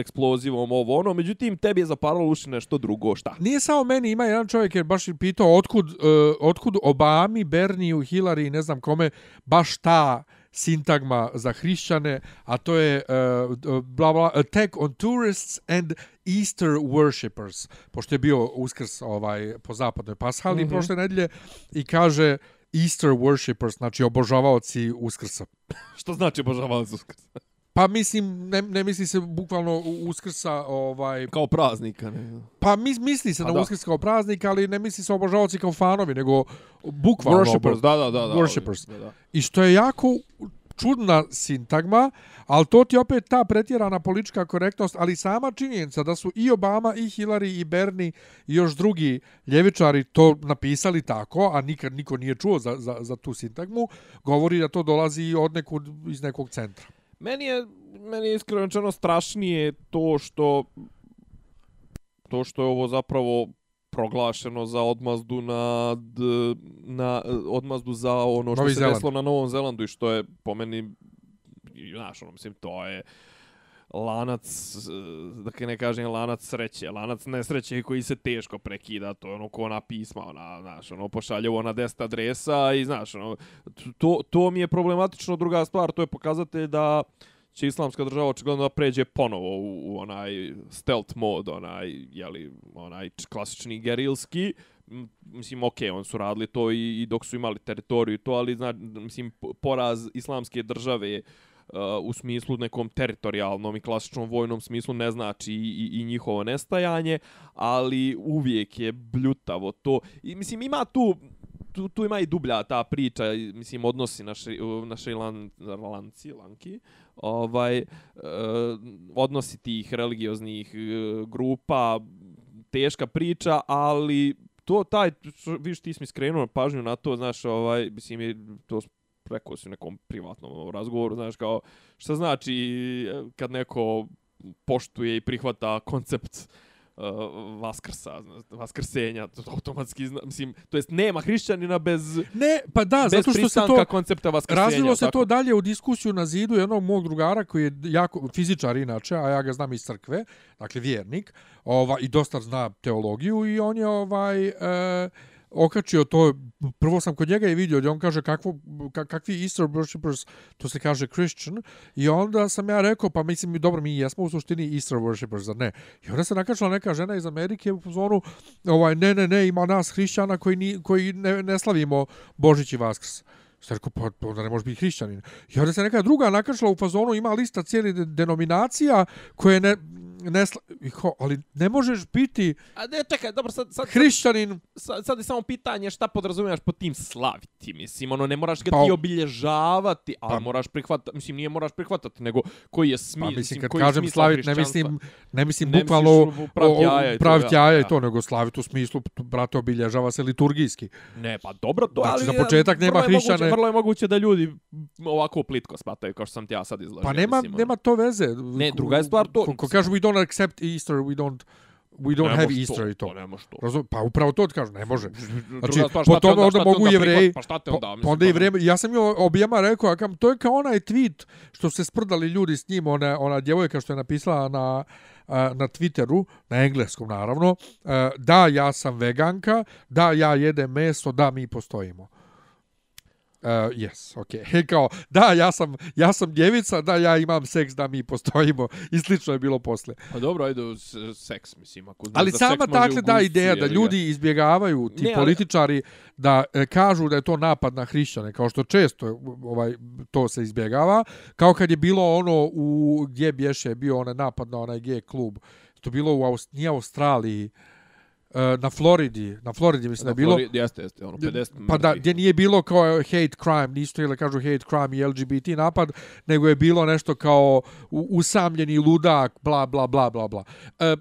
eksplozivom ovo ono, međutim tebi je zaparalo uši nešto drugo, šta? Nije samo meni, ima jedan čovjek jer baš je pitao otkud, uh, otkud Obami, Berniju, Hillary, ne znam kome, baš ta sintagma za hrišćane, a to je uh, bla, bla, attack on tourists and Easter worshippers, pošto je bio uskrs ovaj, po zapadnoj pashali mm -hmm. prošle nedelje i kaže Easter worshippers, znači obožavaoci uskrsa. Što znači obožavalac uskrsa? Pa mislim, ne, ne misli se bukvalno uskrsa, ovaj, Kao praznika, ne? Pa mis, misli se A na da. Uskrs kao praznik, ali ne misli se obožavaoci kao fanovi, nego bukvalno Worshippers, da, da, da. da Worshippers. Da, da. I što je jako čudna sintagma, ali to ti opet ta pretjerana politička korektnost, ali sama činjenica da su i Obama, i Hillary, i Bernie i još drugi ljevičari to napisali tako, a nikad niko nije čuo za, za, za tu sintagmu, govori da to dolazi od nekud, iz nekog centra. Meni je, meni je iskreno strašnije to što to što je ovo zapravo proglašeno za odmazdu na, na odmazdu za ono što Novi se Zeland. desilo na Novom Zelandu i što je po meni znaš, ono, mislim, to je lanac, eh, da ne kažem lanac sreće, lanac nesreće koji se teško prekida, to je ono ko ona pisma, ona, znaš, ono, pošalje ovo na 10 adresa i, znaš, ono, to, to mi je problematično. Druga stvar, to je pokazatelj da će islamska država očigledno da pređe ponovo u, u onaj stealth mod, onaj, jeli, onaj klasični gerilski, mislim, okej, on su radili to i, i dok su imali teritoriju to, ali, zna, mislim, poraz islamske države uh, u smislu nekom teritorijalnom i klasičnom vojnom smislu ne znači i, i, i njihovo nestajanje, ali uvijek je bljutavo to. I, mislim, ima tu tu, tu ima i dublja ta priča, mislim, odnosi na, šri, na Šrilan, Lanci, Lanki, ovaj, eh, odnosi tih religioznih eh, grupa, teška priča, ali to taj, što- ti si mi skrenuo pažnju na to, znaš, ovaj, mislim, je, to rekao si u nekom privatnom razgovoru, znaš, kao, šta znači e, kad neko poštuje i prihvata koncept uh, vaskrsa, vaskrsenja, to automatski, zna, mislim, to jest nema hrišćanina bez, Ne, pa da, zato što se to... koncepta vaskrsenja. Razvilo se tako? to dalje u diskusiju na zidu jednog mog drugara koji je jako fizičar inače, a ja ga znam iz crkve, dakle vjernik, ova, i dosta zna teologiju i on je ovaj e, okačio to, prvo sam kod njega i vidio, gdje on kaže kakvo, kakvi Easter worshippers, to se kaže Christian, i onda sam ja rekao, pa mislim, dobro, mi jesmo u suštini Easter worshippers, zar ne? I onda se nakačila neka žena iz Amerike u zonu, ovaj, ne, ne, ne, ima nas hrišćana koji, ni, koji ne, ne slavimo Božić i Vaskrs. Sam rekao, pa, pa onda ne može biti hrišćanin. I onda se neka druga nakačila u fazonu, ima lista cijeli denominacija koje ne, ne sla... I kao, ali ne možeš biti A ne, čekaj, dobro, sad, sad, hrišćanin. sad, sad je samo pitanje šta podrazumijevaš pod tim slaviti, mislim, ono, ne moraš ga Pa- ti obilježavati, ali Pa- moraš prihvatati, mislim, nije moraš prihvatati, nego koji je smi, Pa mislim, kad koji kažem slavit, ne mislim, ne mislim Ne bukvalno misliš u pravit jaja jaja i to, nego slavit u smislu, brate, obilježava se liturgijski. Ne, pa dobro, to, Znači, ali... za početak nema moguće- hrišćane- Vrlo je moguće da ljudi ovako plitko spataju, kao što sam ti ja sad izložio. Pa nema, mislim, ono. nema to veze. Ne, druga je stvar to- Ko, ko we don't accept Easter, we don't, we don't have Easter i to. Pa ne može to. Razum, pa upravo to ti kažu, ne može. Znači, Druga stvar, po tome onda te mogu jevreji, Pa šta te Pa, onda? pa mislim, onda i pa- vreme, ja sam joj objema rekao, a kam, to je kao onaj tweet što se sprdali ljudi s njim, ona, ona djevojka što je napisala na, na Twitteru, na engleskom naravno, da, ja sam veganka, da, ja jedem meso, da, mi postojimo. Uh, yes, okay. Kao, da, ja sam, ja sam djevica, da, ja imam seks, da mi postojimo. I slično je bilo posle. Pa dobro, ajde, s- seks, mislim, ako znaš Ali da sama seks u da ideja da ljudi izbjegavaju ti Ne, ali- političari da e, kažu da je to napad na hrišćane kao što često ovaj to se izbjegava kao kad je bilo ono u gdje bješe bio onaj napad na onaj gay klub što je bilo u Aust nije Australiji na Floridi na Floridi mislim da je bilo Flori- Jeste, jeste, ono, 50 pa da, gdje nije bilo kao hate crime, nisu da kažu hate crime i LGBT napad, nego je bilo nešto kao usamljeni ludak, bla, bla, bla, bla, bla. E,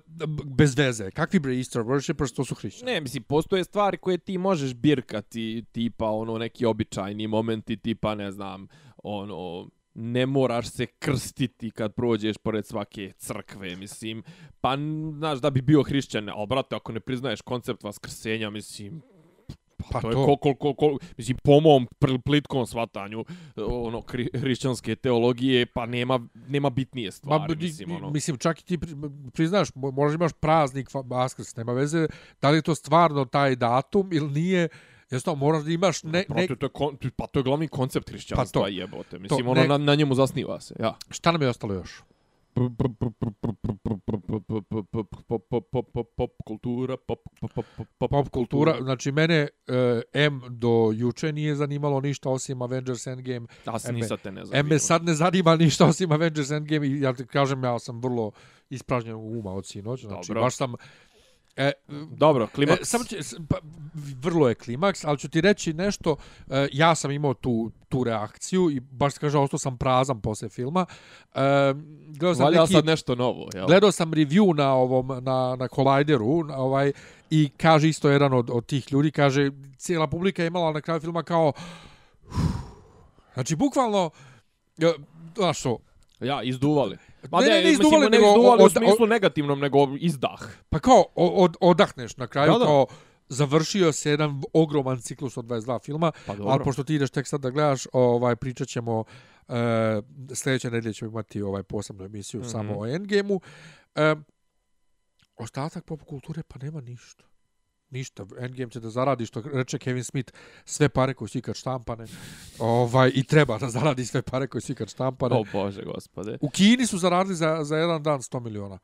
bez veze. Kakvi bre Easter worshippers, to su hrišćani. Ne, mislim, postoje stvari koje ti možeš birkati, tipa ono neki običajni momenti, tipa ne znam, ono ne moraš se krstiti kad prođeš pored svake crkve, mislim. Pa, znaš, da bi bio hrišćan, ali, brate, ako ne priznaješ koncept vaskrsenja, mislim, pa, Pa to, je to. kol, kol, kol, kol, mislim, po mom plitkom svatanju ono, hri, hrišćanske teologije, pa nema, nema bitnije stvari, di- mislim, ono. mislim, čak i ti pri- priznaš, mo- možda imaš praznik Vaskrs, nema veze, da li je to stvarno taj datum ili nije, jednostavno moraš da imaš ne, ne, Brate, to je, kon, pa to je glavni koncept hrišćanstva, Pa to. jebote. Mislim, To, ono, ne- na, na njemu zasniva se, ja. šta nam je ostalo još? Pop kultura, pop, pop, pop, pop, Pop kultura, znači mene uh, M do juče nije zanimalo ništa osim Avengers Endgame, A se Eme- ni sad te ne E, zanima. me sad ne zanima ništa osim Avengers Endgame i ja ti kažem, ja sam vrlo ispražnjen uma od sinoć. Znači, Dobro. baš sam... E, Dobro, e, klimaks. samo će, pa, vrlo je klimaks, ali ću ti reći nešto, e, ja sam imao tu, tu reakciju i baš kaže, ostao sam prazan posle filma. E, gledao sam neki, sad nešto novo, jel? gledao sam review na ovom na na Collideru, na ovaj i kaže isto jedan od od tih ljudi kaže cijela publika je imala na kraju filma kao znači bukvalno e, znaš što, Ja, izduvali. Ma Ne, ne, ne, izduvali, mislim, ne nego izduvali od- u smislu negativnom, nego izdah. pa kao od, odahneš na kraju Da, da. kao završio se jedan ogroman ciklus od 22 filma, Pa dobro. ali pošto ti ideš tek sad da gledaš, ovaj pričat ćemo e, sljedeće nedelje ćemo imati ovaj posebnu emisiju mm Mhm. -hmm. samo o Endgameu. E, ostatak pop kulture pa nema ništa. Ništa. Endgame će da zaradi, što reče Kevin Smith, sve pare koje su ikad štampane. ovaj, I treba da zaradi sve pare koje su ikad štampane. O Bože, gospode. U Kini su zaradili za, za jedan dan 100 miliona.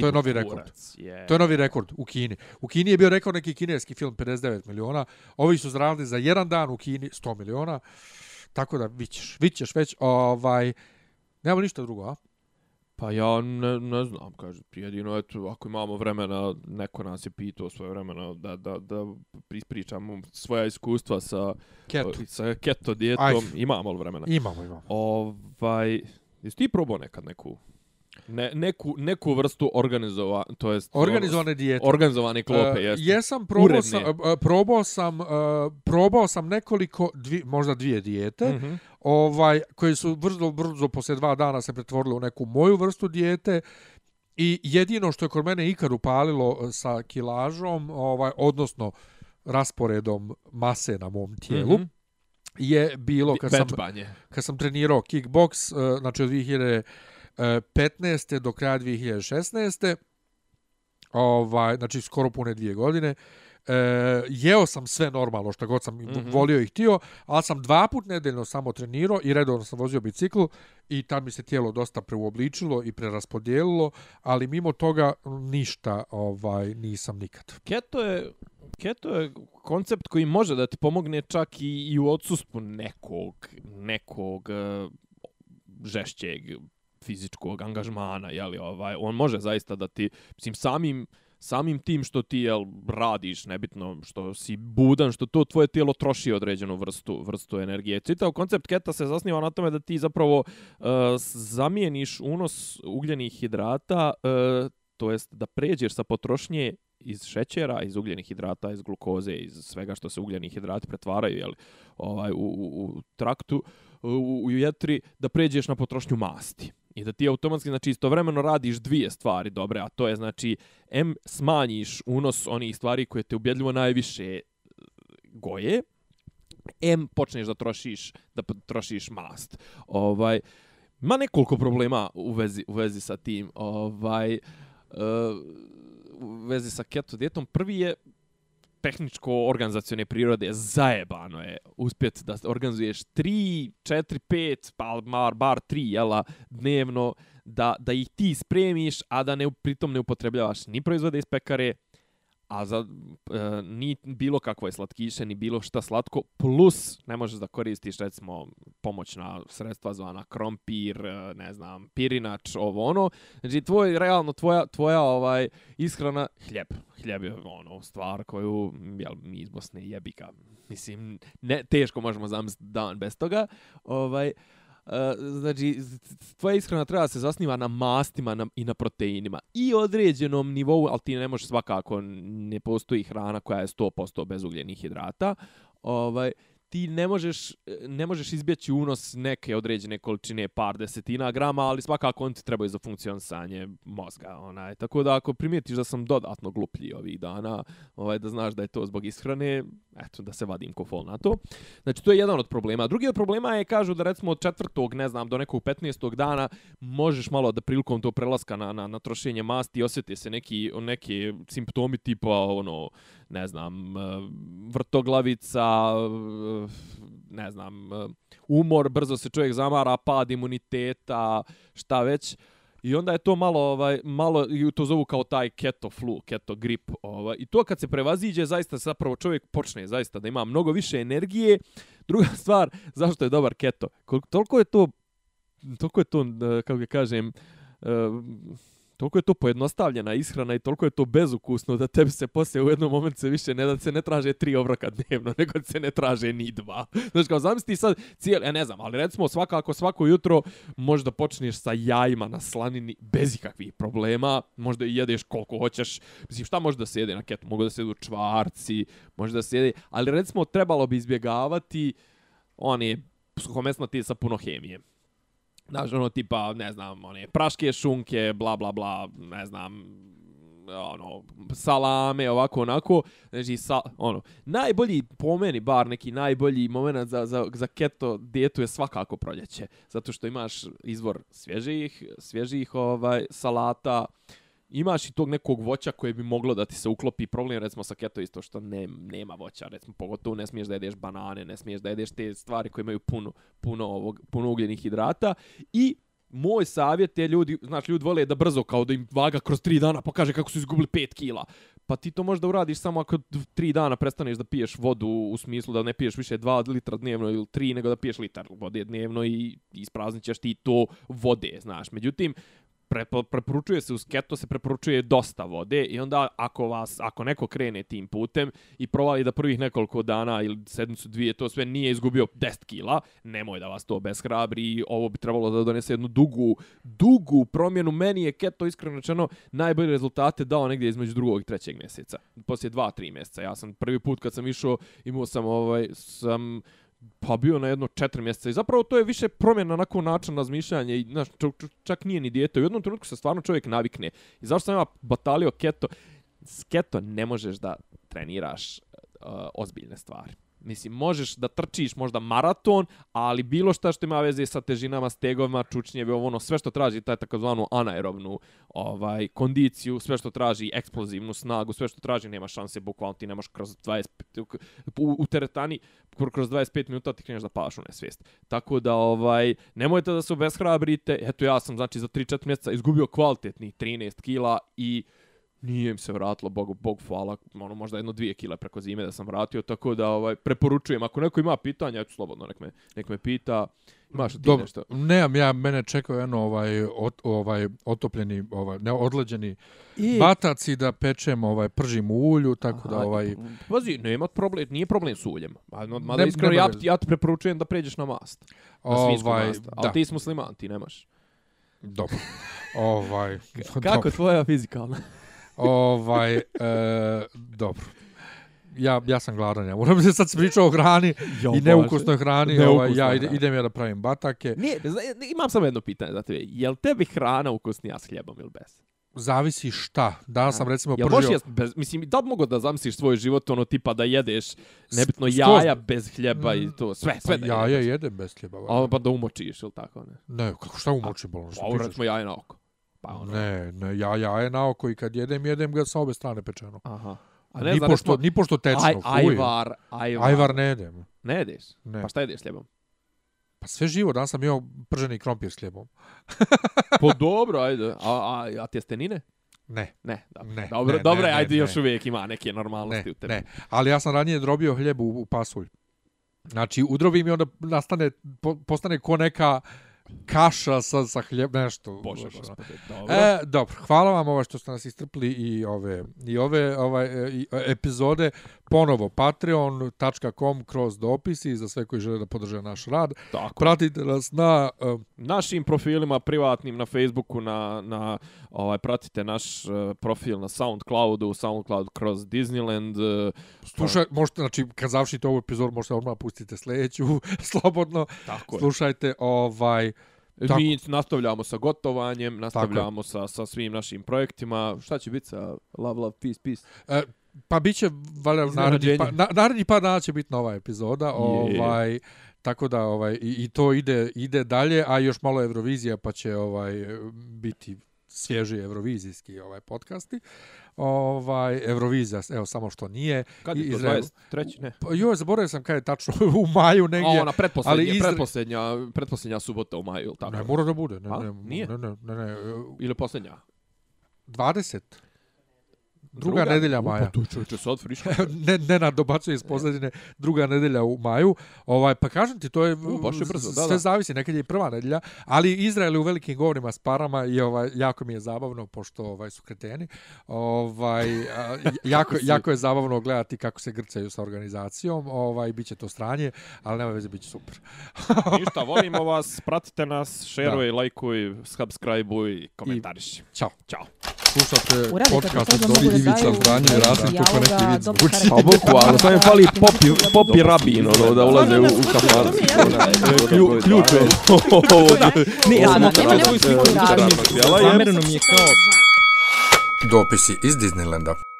To je novi rekord. Je. To je novi rekord u Kini. U Kini je bio rekord neki kineski film 59 miliona. Ovi su zaradili za jedan dan u Kini 100 miliona. Tako da vićeš, vićeš već. Ovaj, nema ništa drugo, a? Pa ja ne, ne znam, kaže, jedino, eto, ako imamo vremena, neko nas je pitao svoje vremena da, da, da ispričamo svoja iskustva sa, Keto. sa keto dijetom. Ajde. Imamo li vremena? Imamo, imamo. Ovaj, jesi ti probao nekad neku Ne, neku, neku vrstu organizova, to jest... Organizovane dijete. Organizovane klope, E, jeste. jesam probao sam, e, probao sam, e, probao sam nekoliko, dvi, možda dvije dijete, Mhm. ovaj, koje su brzo, brzo poslije dva dana se pretvorile u neku moju vrstu dijete i jedino što je kod mene ikad upalilo sa kilažom, ovaj, odnosno rasporedom mase na mom tijelu, Mhm. je bilo kad sam, kad sam trenirao kickboks, znači od 2015. do kraja 2016. Ovaj, znači skoro pune dvije godine. E, jeo sam sve normalno što god sam mm. -hmm. volio i htio, ali sam dva put nedeljno samo trenirao i redovno sam vozio bicikl i tad mi se tijelo dosta preuobličilo i preraspodijelilo, ali mimo toga ništa ovaj nisam nikad. Keto je keto je koncept koji može da ti pomogne čak i, i u odsustvu nekog nekog uh, žešćeg fizičkog angažmana, je li ovaj on može zaista da ti mislim samim samim tim što ti jel radiš nebitno što si budan što to tvoje tijelo troši određenu vrstu vrstu energije. Čitav koncept keta se zasniva na tome da ti zapravo uh, zamijeniš unos ugljenih hidrata uh, to jest da pređeš sa potrošnje iz šećera, iz ugljenih hidrata, iz glukoze, iz svega što se ugljeni hidrati pretvaraju jel, ovaj, u, u, u traktu, u, u jetri, da pređeš na potrošnju masti. I da ti automatski, znači, istovremeno radiš dvije stvari dobre, a to je, znači, M, smanjiš unos onih stvari koje te ubjedljivo najviše e, goje, M, počneš da trošiš, da trošiš mast. Ovaj, ma nekoliko problema u vezi, u vezi sa tim. Ovaj, uh, u vezi sa keto dijetom. Prvi je tehničko organizacione prirode zajebano je uspjet da organizuješ 3, 4, 5, pa bar, bar 3 jela dnevno, da, da ih ti spremiš, a da ne, pritom ne upotrebljavaš ni proizvode iz pekare, a za e, ni bilo kakvo je slatkiše, ni bilo šta slatko, plus ne možeš da koristiš recimo pomoćna sredstva zvana krompir, e, ne znam, pirinač, ovo ono. Znači tvoj realno tvoja tvoja ovaj ishrana hljeb. Hljeb je ono stvar koju jel, mi iz Bosne jebika. Mislim ne teško možemo zamisliti dan bez toga. Ovaj Uh, E, znači, tvoja ishrana treba se zasniva na mastima na, i na proteinima i određenom nivou, ali ti ne možeš svakako, ne postoji hrana koja je 100% bez ugljenih hidrata, ovaj, ti ne možeš, ne možeš izbjeći unos neke određene količine par desetina grama, ali svakako on ti trebaju za funkcionisanje mozga. Onaj. Tako da ako primijetiš da sam dodatno gluplji ovih dana, ovaj, da znaš da je to zbog ishrane, eto, da se vadim ko fol na to. Znači, to je jedan od problema. Drugi od problema je, kažu da recimo od četvrtog, ne znam, do nekog 15. dana možeš malo da prilikom to prelaska na, na, na trošenje masti osjeti se neki, neki simptomi tipa, ono, ne znam, e, vrtoglavica, e, ne znam, e, umor, brzo se čovjek zamara, pad imuniteta, šta već. I onda je to malo ovaj malo i to zovu kao taj keto flu, keto grip, ovaj. I to kad se prevaziđe zaista zapravo čovjek počne zaista da ima mnogo više energije. Druga stvar, zašto je dobar keto? Koliko toliko je to toliko je to kako ga kažem toliko je to pojednostavljena ishrana i toliko je to bezukusno da tebi se poslije u jednom momentu se više ne da se ne traže tri obroka dnevno, nego se ne traže ni dva. Znači kao zamisli sad cijeli, ja ne znam, ali recimo svakako svako jutro možda počneš sa jajima na slanini bez ikakvih problema, možda i jedeš koliko hoćeš, mislim šta može da se jede na ketu, mogu da se jedu čvarci, može da se jede, ali recimo trebalo bi izbjegavati one suhomesnati sa puno hemije. Znaš, ono, tipa, ne znam, one, praške šunke, bla, bla, bla, ne znam, ono, salame, ovako, onako, znači, sa, ono, najbolji, po meni, bar neki najbolji moment za, za, za keto dijetu je svakako proljeće, zato što imaš izvor svježih, svježih, ovaj, salata, imaš i tog nekog voća koje bi moglo da ti se uklopi. Problem recimo sa keto isto što ne, nema voća, recimo pogotovo ne smiješ da jedeš banane, ne smiješ da jedeš te stvari koje imaju puno, puno, ovog, puno ugljenih hidrata i moj savjet je ljudi, znači ljudi vole da brzo kao da im vaga kroz 3 dana pokaže kako su izgubili 5 kila. Pa ti to možeš da uradiš samo ako 3 dana prestaneš da piješ vodu u smislu da ne piješ više 2 litra dnevno ili 3 nego da piješ litar vode dnevno i ispraznit ćeš ti to vode, znaš. Međutim, prepo, preporučuje se uz keto se preporučuje dosta vode i onda ako vas ako neko krene tim putem i provali da prvih nekoliko dana ili sedmicu dvije to sve nije izgubio 10 kila, nemoj da vas to beshrabri, ovo bi trebalo da donese jednu dugu dugu promjenu. Meni je keto iskreno rečeno najbolje rezultate dao negdje između drugog i trećeg mjeseca. Poslije 2-3 mjeseca. Ja sam prvi put kad sam išao imao sam ovaj sam pa bio na jedno četiri mjeseca i zapravo to je više promjena nakon način razmišljanja i znaš, čak, čak nije ni dijete. U jednom trenutku se stvarno čovjek navikne. I zašto sam ja batalio keto? S keto ne možeš da treniraš uh, ozbiljne stvari. Mislim, možeš da trčiš možda maraton, ali bilo šta što ima veze sa težinama, stegovima, čučnjeve, ono, sve što traži taj takozvanu anaerobnu ovaj, kondiciju, sve što traži eksplozivnu snagu, sve što traži, nema šanse, bukvalno ti nemaš kroz 25, u, u teretani, kroz 25 minuta ti kreneš da palaš u nesvijest. Tako da, ovaj, nemojte da se obeshrabrite, eto ja sam, znači, za 3-4 mjeseca izgubio kvalitetnih 13 kila i nije im se vratilo, Bogu, Bog hvala, ono, možda jedno dvije kile preko zime da sam vratio, tako da ovaj, preporučujem, ako neko ima pitanja, eto slobodno, nek me, nek me pita, imaš ti Dobro, nešto? nemam ja, mene čekao jedno ovaj, ot, ovaj otopljeni, ovaj, ne, odlađeni I... bataci da pečem, ovaj, pržim u ulju, tako da Aha, ovaj... Pazi, nema problem, nije problem s uljem. Mada Ne- iskreno, nema ja, ja ti preporučujem da pređeš na mast. Na svinsku Ovaj, mast. Ali da. ti si musliman, ti nemaš. Dobro. ovaj, Kako dobro. tvoja fizikalna? Ovaj, e, dobro. Ja, ja sam gladan, ja moram se sad pričao o hrani Jo, i neukusnoj hrani, ovaj, Neukusna ja ide, hrana. idem ja da pravim batake. Nije, zna- imam samo jedno pitanje za tebe. Je li tebi hrana ukusnija s hljebom ili bez? Zavisi šta. Danas sam recimo pržio... jest bez, mislim, da li mogu da zamisliš svoj život ono tipa da jedeš nebitno Skroz- jaja bez hljeba i to, sve, sve da ja, ja jedeš. jedem bez hljeba. A valjda. pa da umočiš ili tako, ne? Ne, kako šta umoči bolno? Pa recimo jaje na oko. Pa ono. Ne, ne, ja jaje na oko i kad jedem, jedem ga sa obe strane pečeno. Aha. A Ne ne ni, znam, pošto, ni pošto tečno, aj, fuj. ajvar, ajvar. Ajvar ne jedem. Ne jedeš? Ne. Pa šta jedeš s hljebom? Pa sve živo, danas sam imao prženi krompir s hljebom. Pa dobro, ajde. A, a, a tjestenine? Ne, Ne, dobro. Ne, dobro, ne, dobro, ne, ne, ajde, ne. još uvijek ima neke ne, normalnosti u tebi. ne. Ali ja sam ranije drobio hljeb u, u pasulj. Znači, udrobim i onda nastane, po, postane ko neka kaša sa, sa hljeb, nešto. Bože, ono. gospode, dobro. E, dobro, hvala vam ovo što ste nas istrpli i ove i ove ovaj e, i, e, epizode ponovo patreon.com kroz dopisi za sve koji žele da podrže naš rad. Tako. Pratite nas na uh, našim profilima privatnim na Facebooku na na ovaj pratite naš uh, profil na SoundCloudu, SoundCloud kroz Disneyland. Uh, slušaj, možete znači kad završite ovu epizodu možete odmah pustite sljedeću slobodno. tako je. Slušajte ovaj tako. Mi nastavljamo sa gotovanjem, nastavljamo sa, sa svim našim projektima. Šta će biti sa Love, Love, Peace, Peace? e, pa biće valjda naredni pa na, naredni par dana će biti nova epizoda, ovaj tako da ovaj i, i to ide ide dalje, a još malo Eurovizija pa će ovaj biti svježi evrovizijski ovaj podcasti. Ovaj Eurovizija, evo samo što nije. Kad je to? Izrael. 23. Ne. Pa joj, zaboravio sam kada je tačno u maju negdje. A ona pretposljednja, ali Izra- pretposljednja, pretposljednja subota u maju, ili tako? Ne mora da bude, ne, A? ne, Nije? ne, ne, ne, ne, Ili posljednja? 20. Druga, nedelja maja. Pa tu čovječe, sad friško. ne, ne na dobacuje iz pozadine druga nedelja u maju. Ovaj pa kažem ti to je U, baš je brzo, da, sve da. zavisi nekad je i prva nedelja, ali Izrael je u velikim govorima s parama i ovaj jako mi je zabavno pošto ovaj su kreteni. Ovaj a, jako jako je zabavno gledati kako se grcaju sa organizacijom. Ovaj biće to stranje, ali nema veze biće super. Ništa, volimo vas, pratite nas, šeruj, lajkuj, subscribe-uj, komentariši. Ćao. Ćao slušate eh, podcast od Dobri Divica, Franjo i Rasim, to neki vic. Zvuči. Pa boku, ali sam je fali popi rabin, ono, da ulaze u kafar. Ključ je. Ne, ja, ne, ne, ne, ne, ne, mi je kao... Dopisi iz Disneylanda.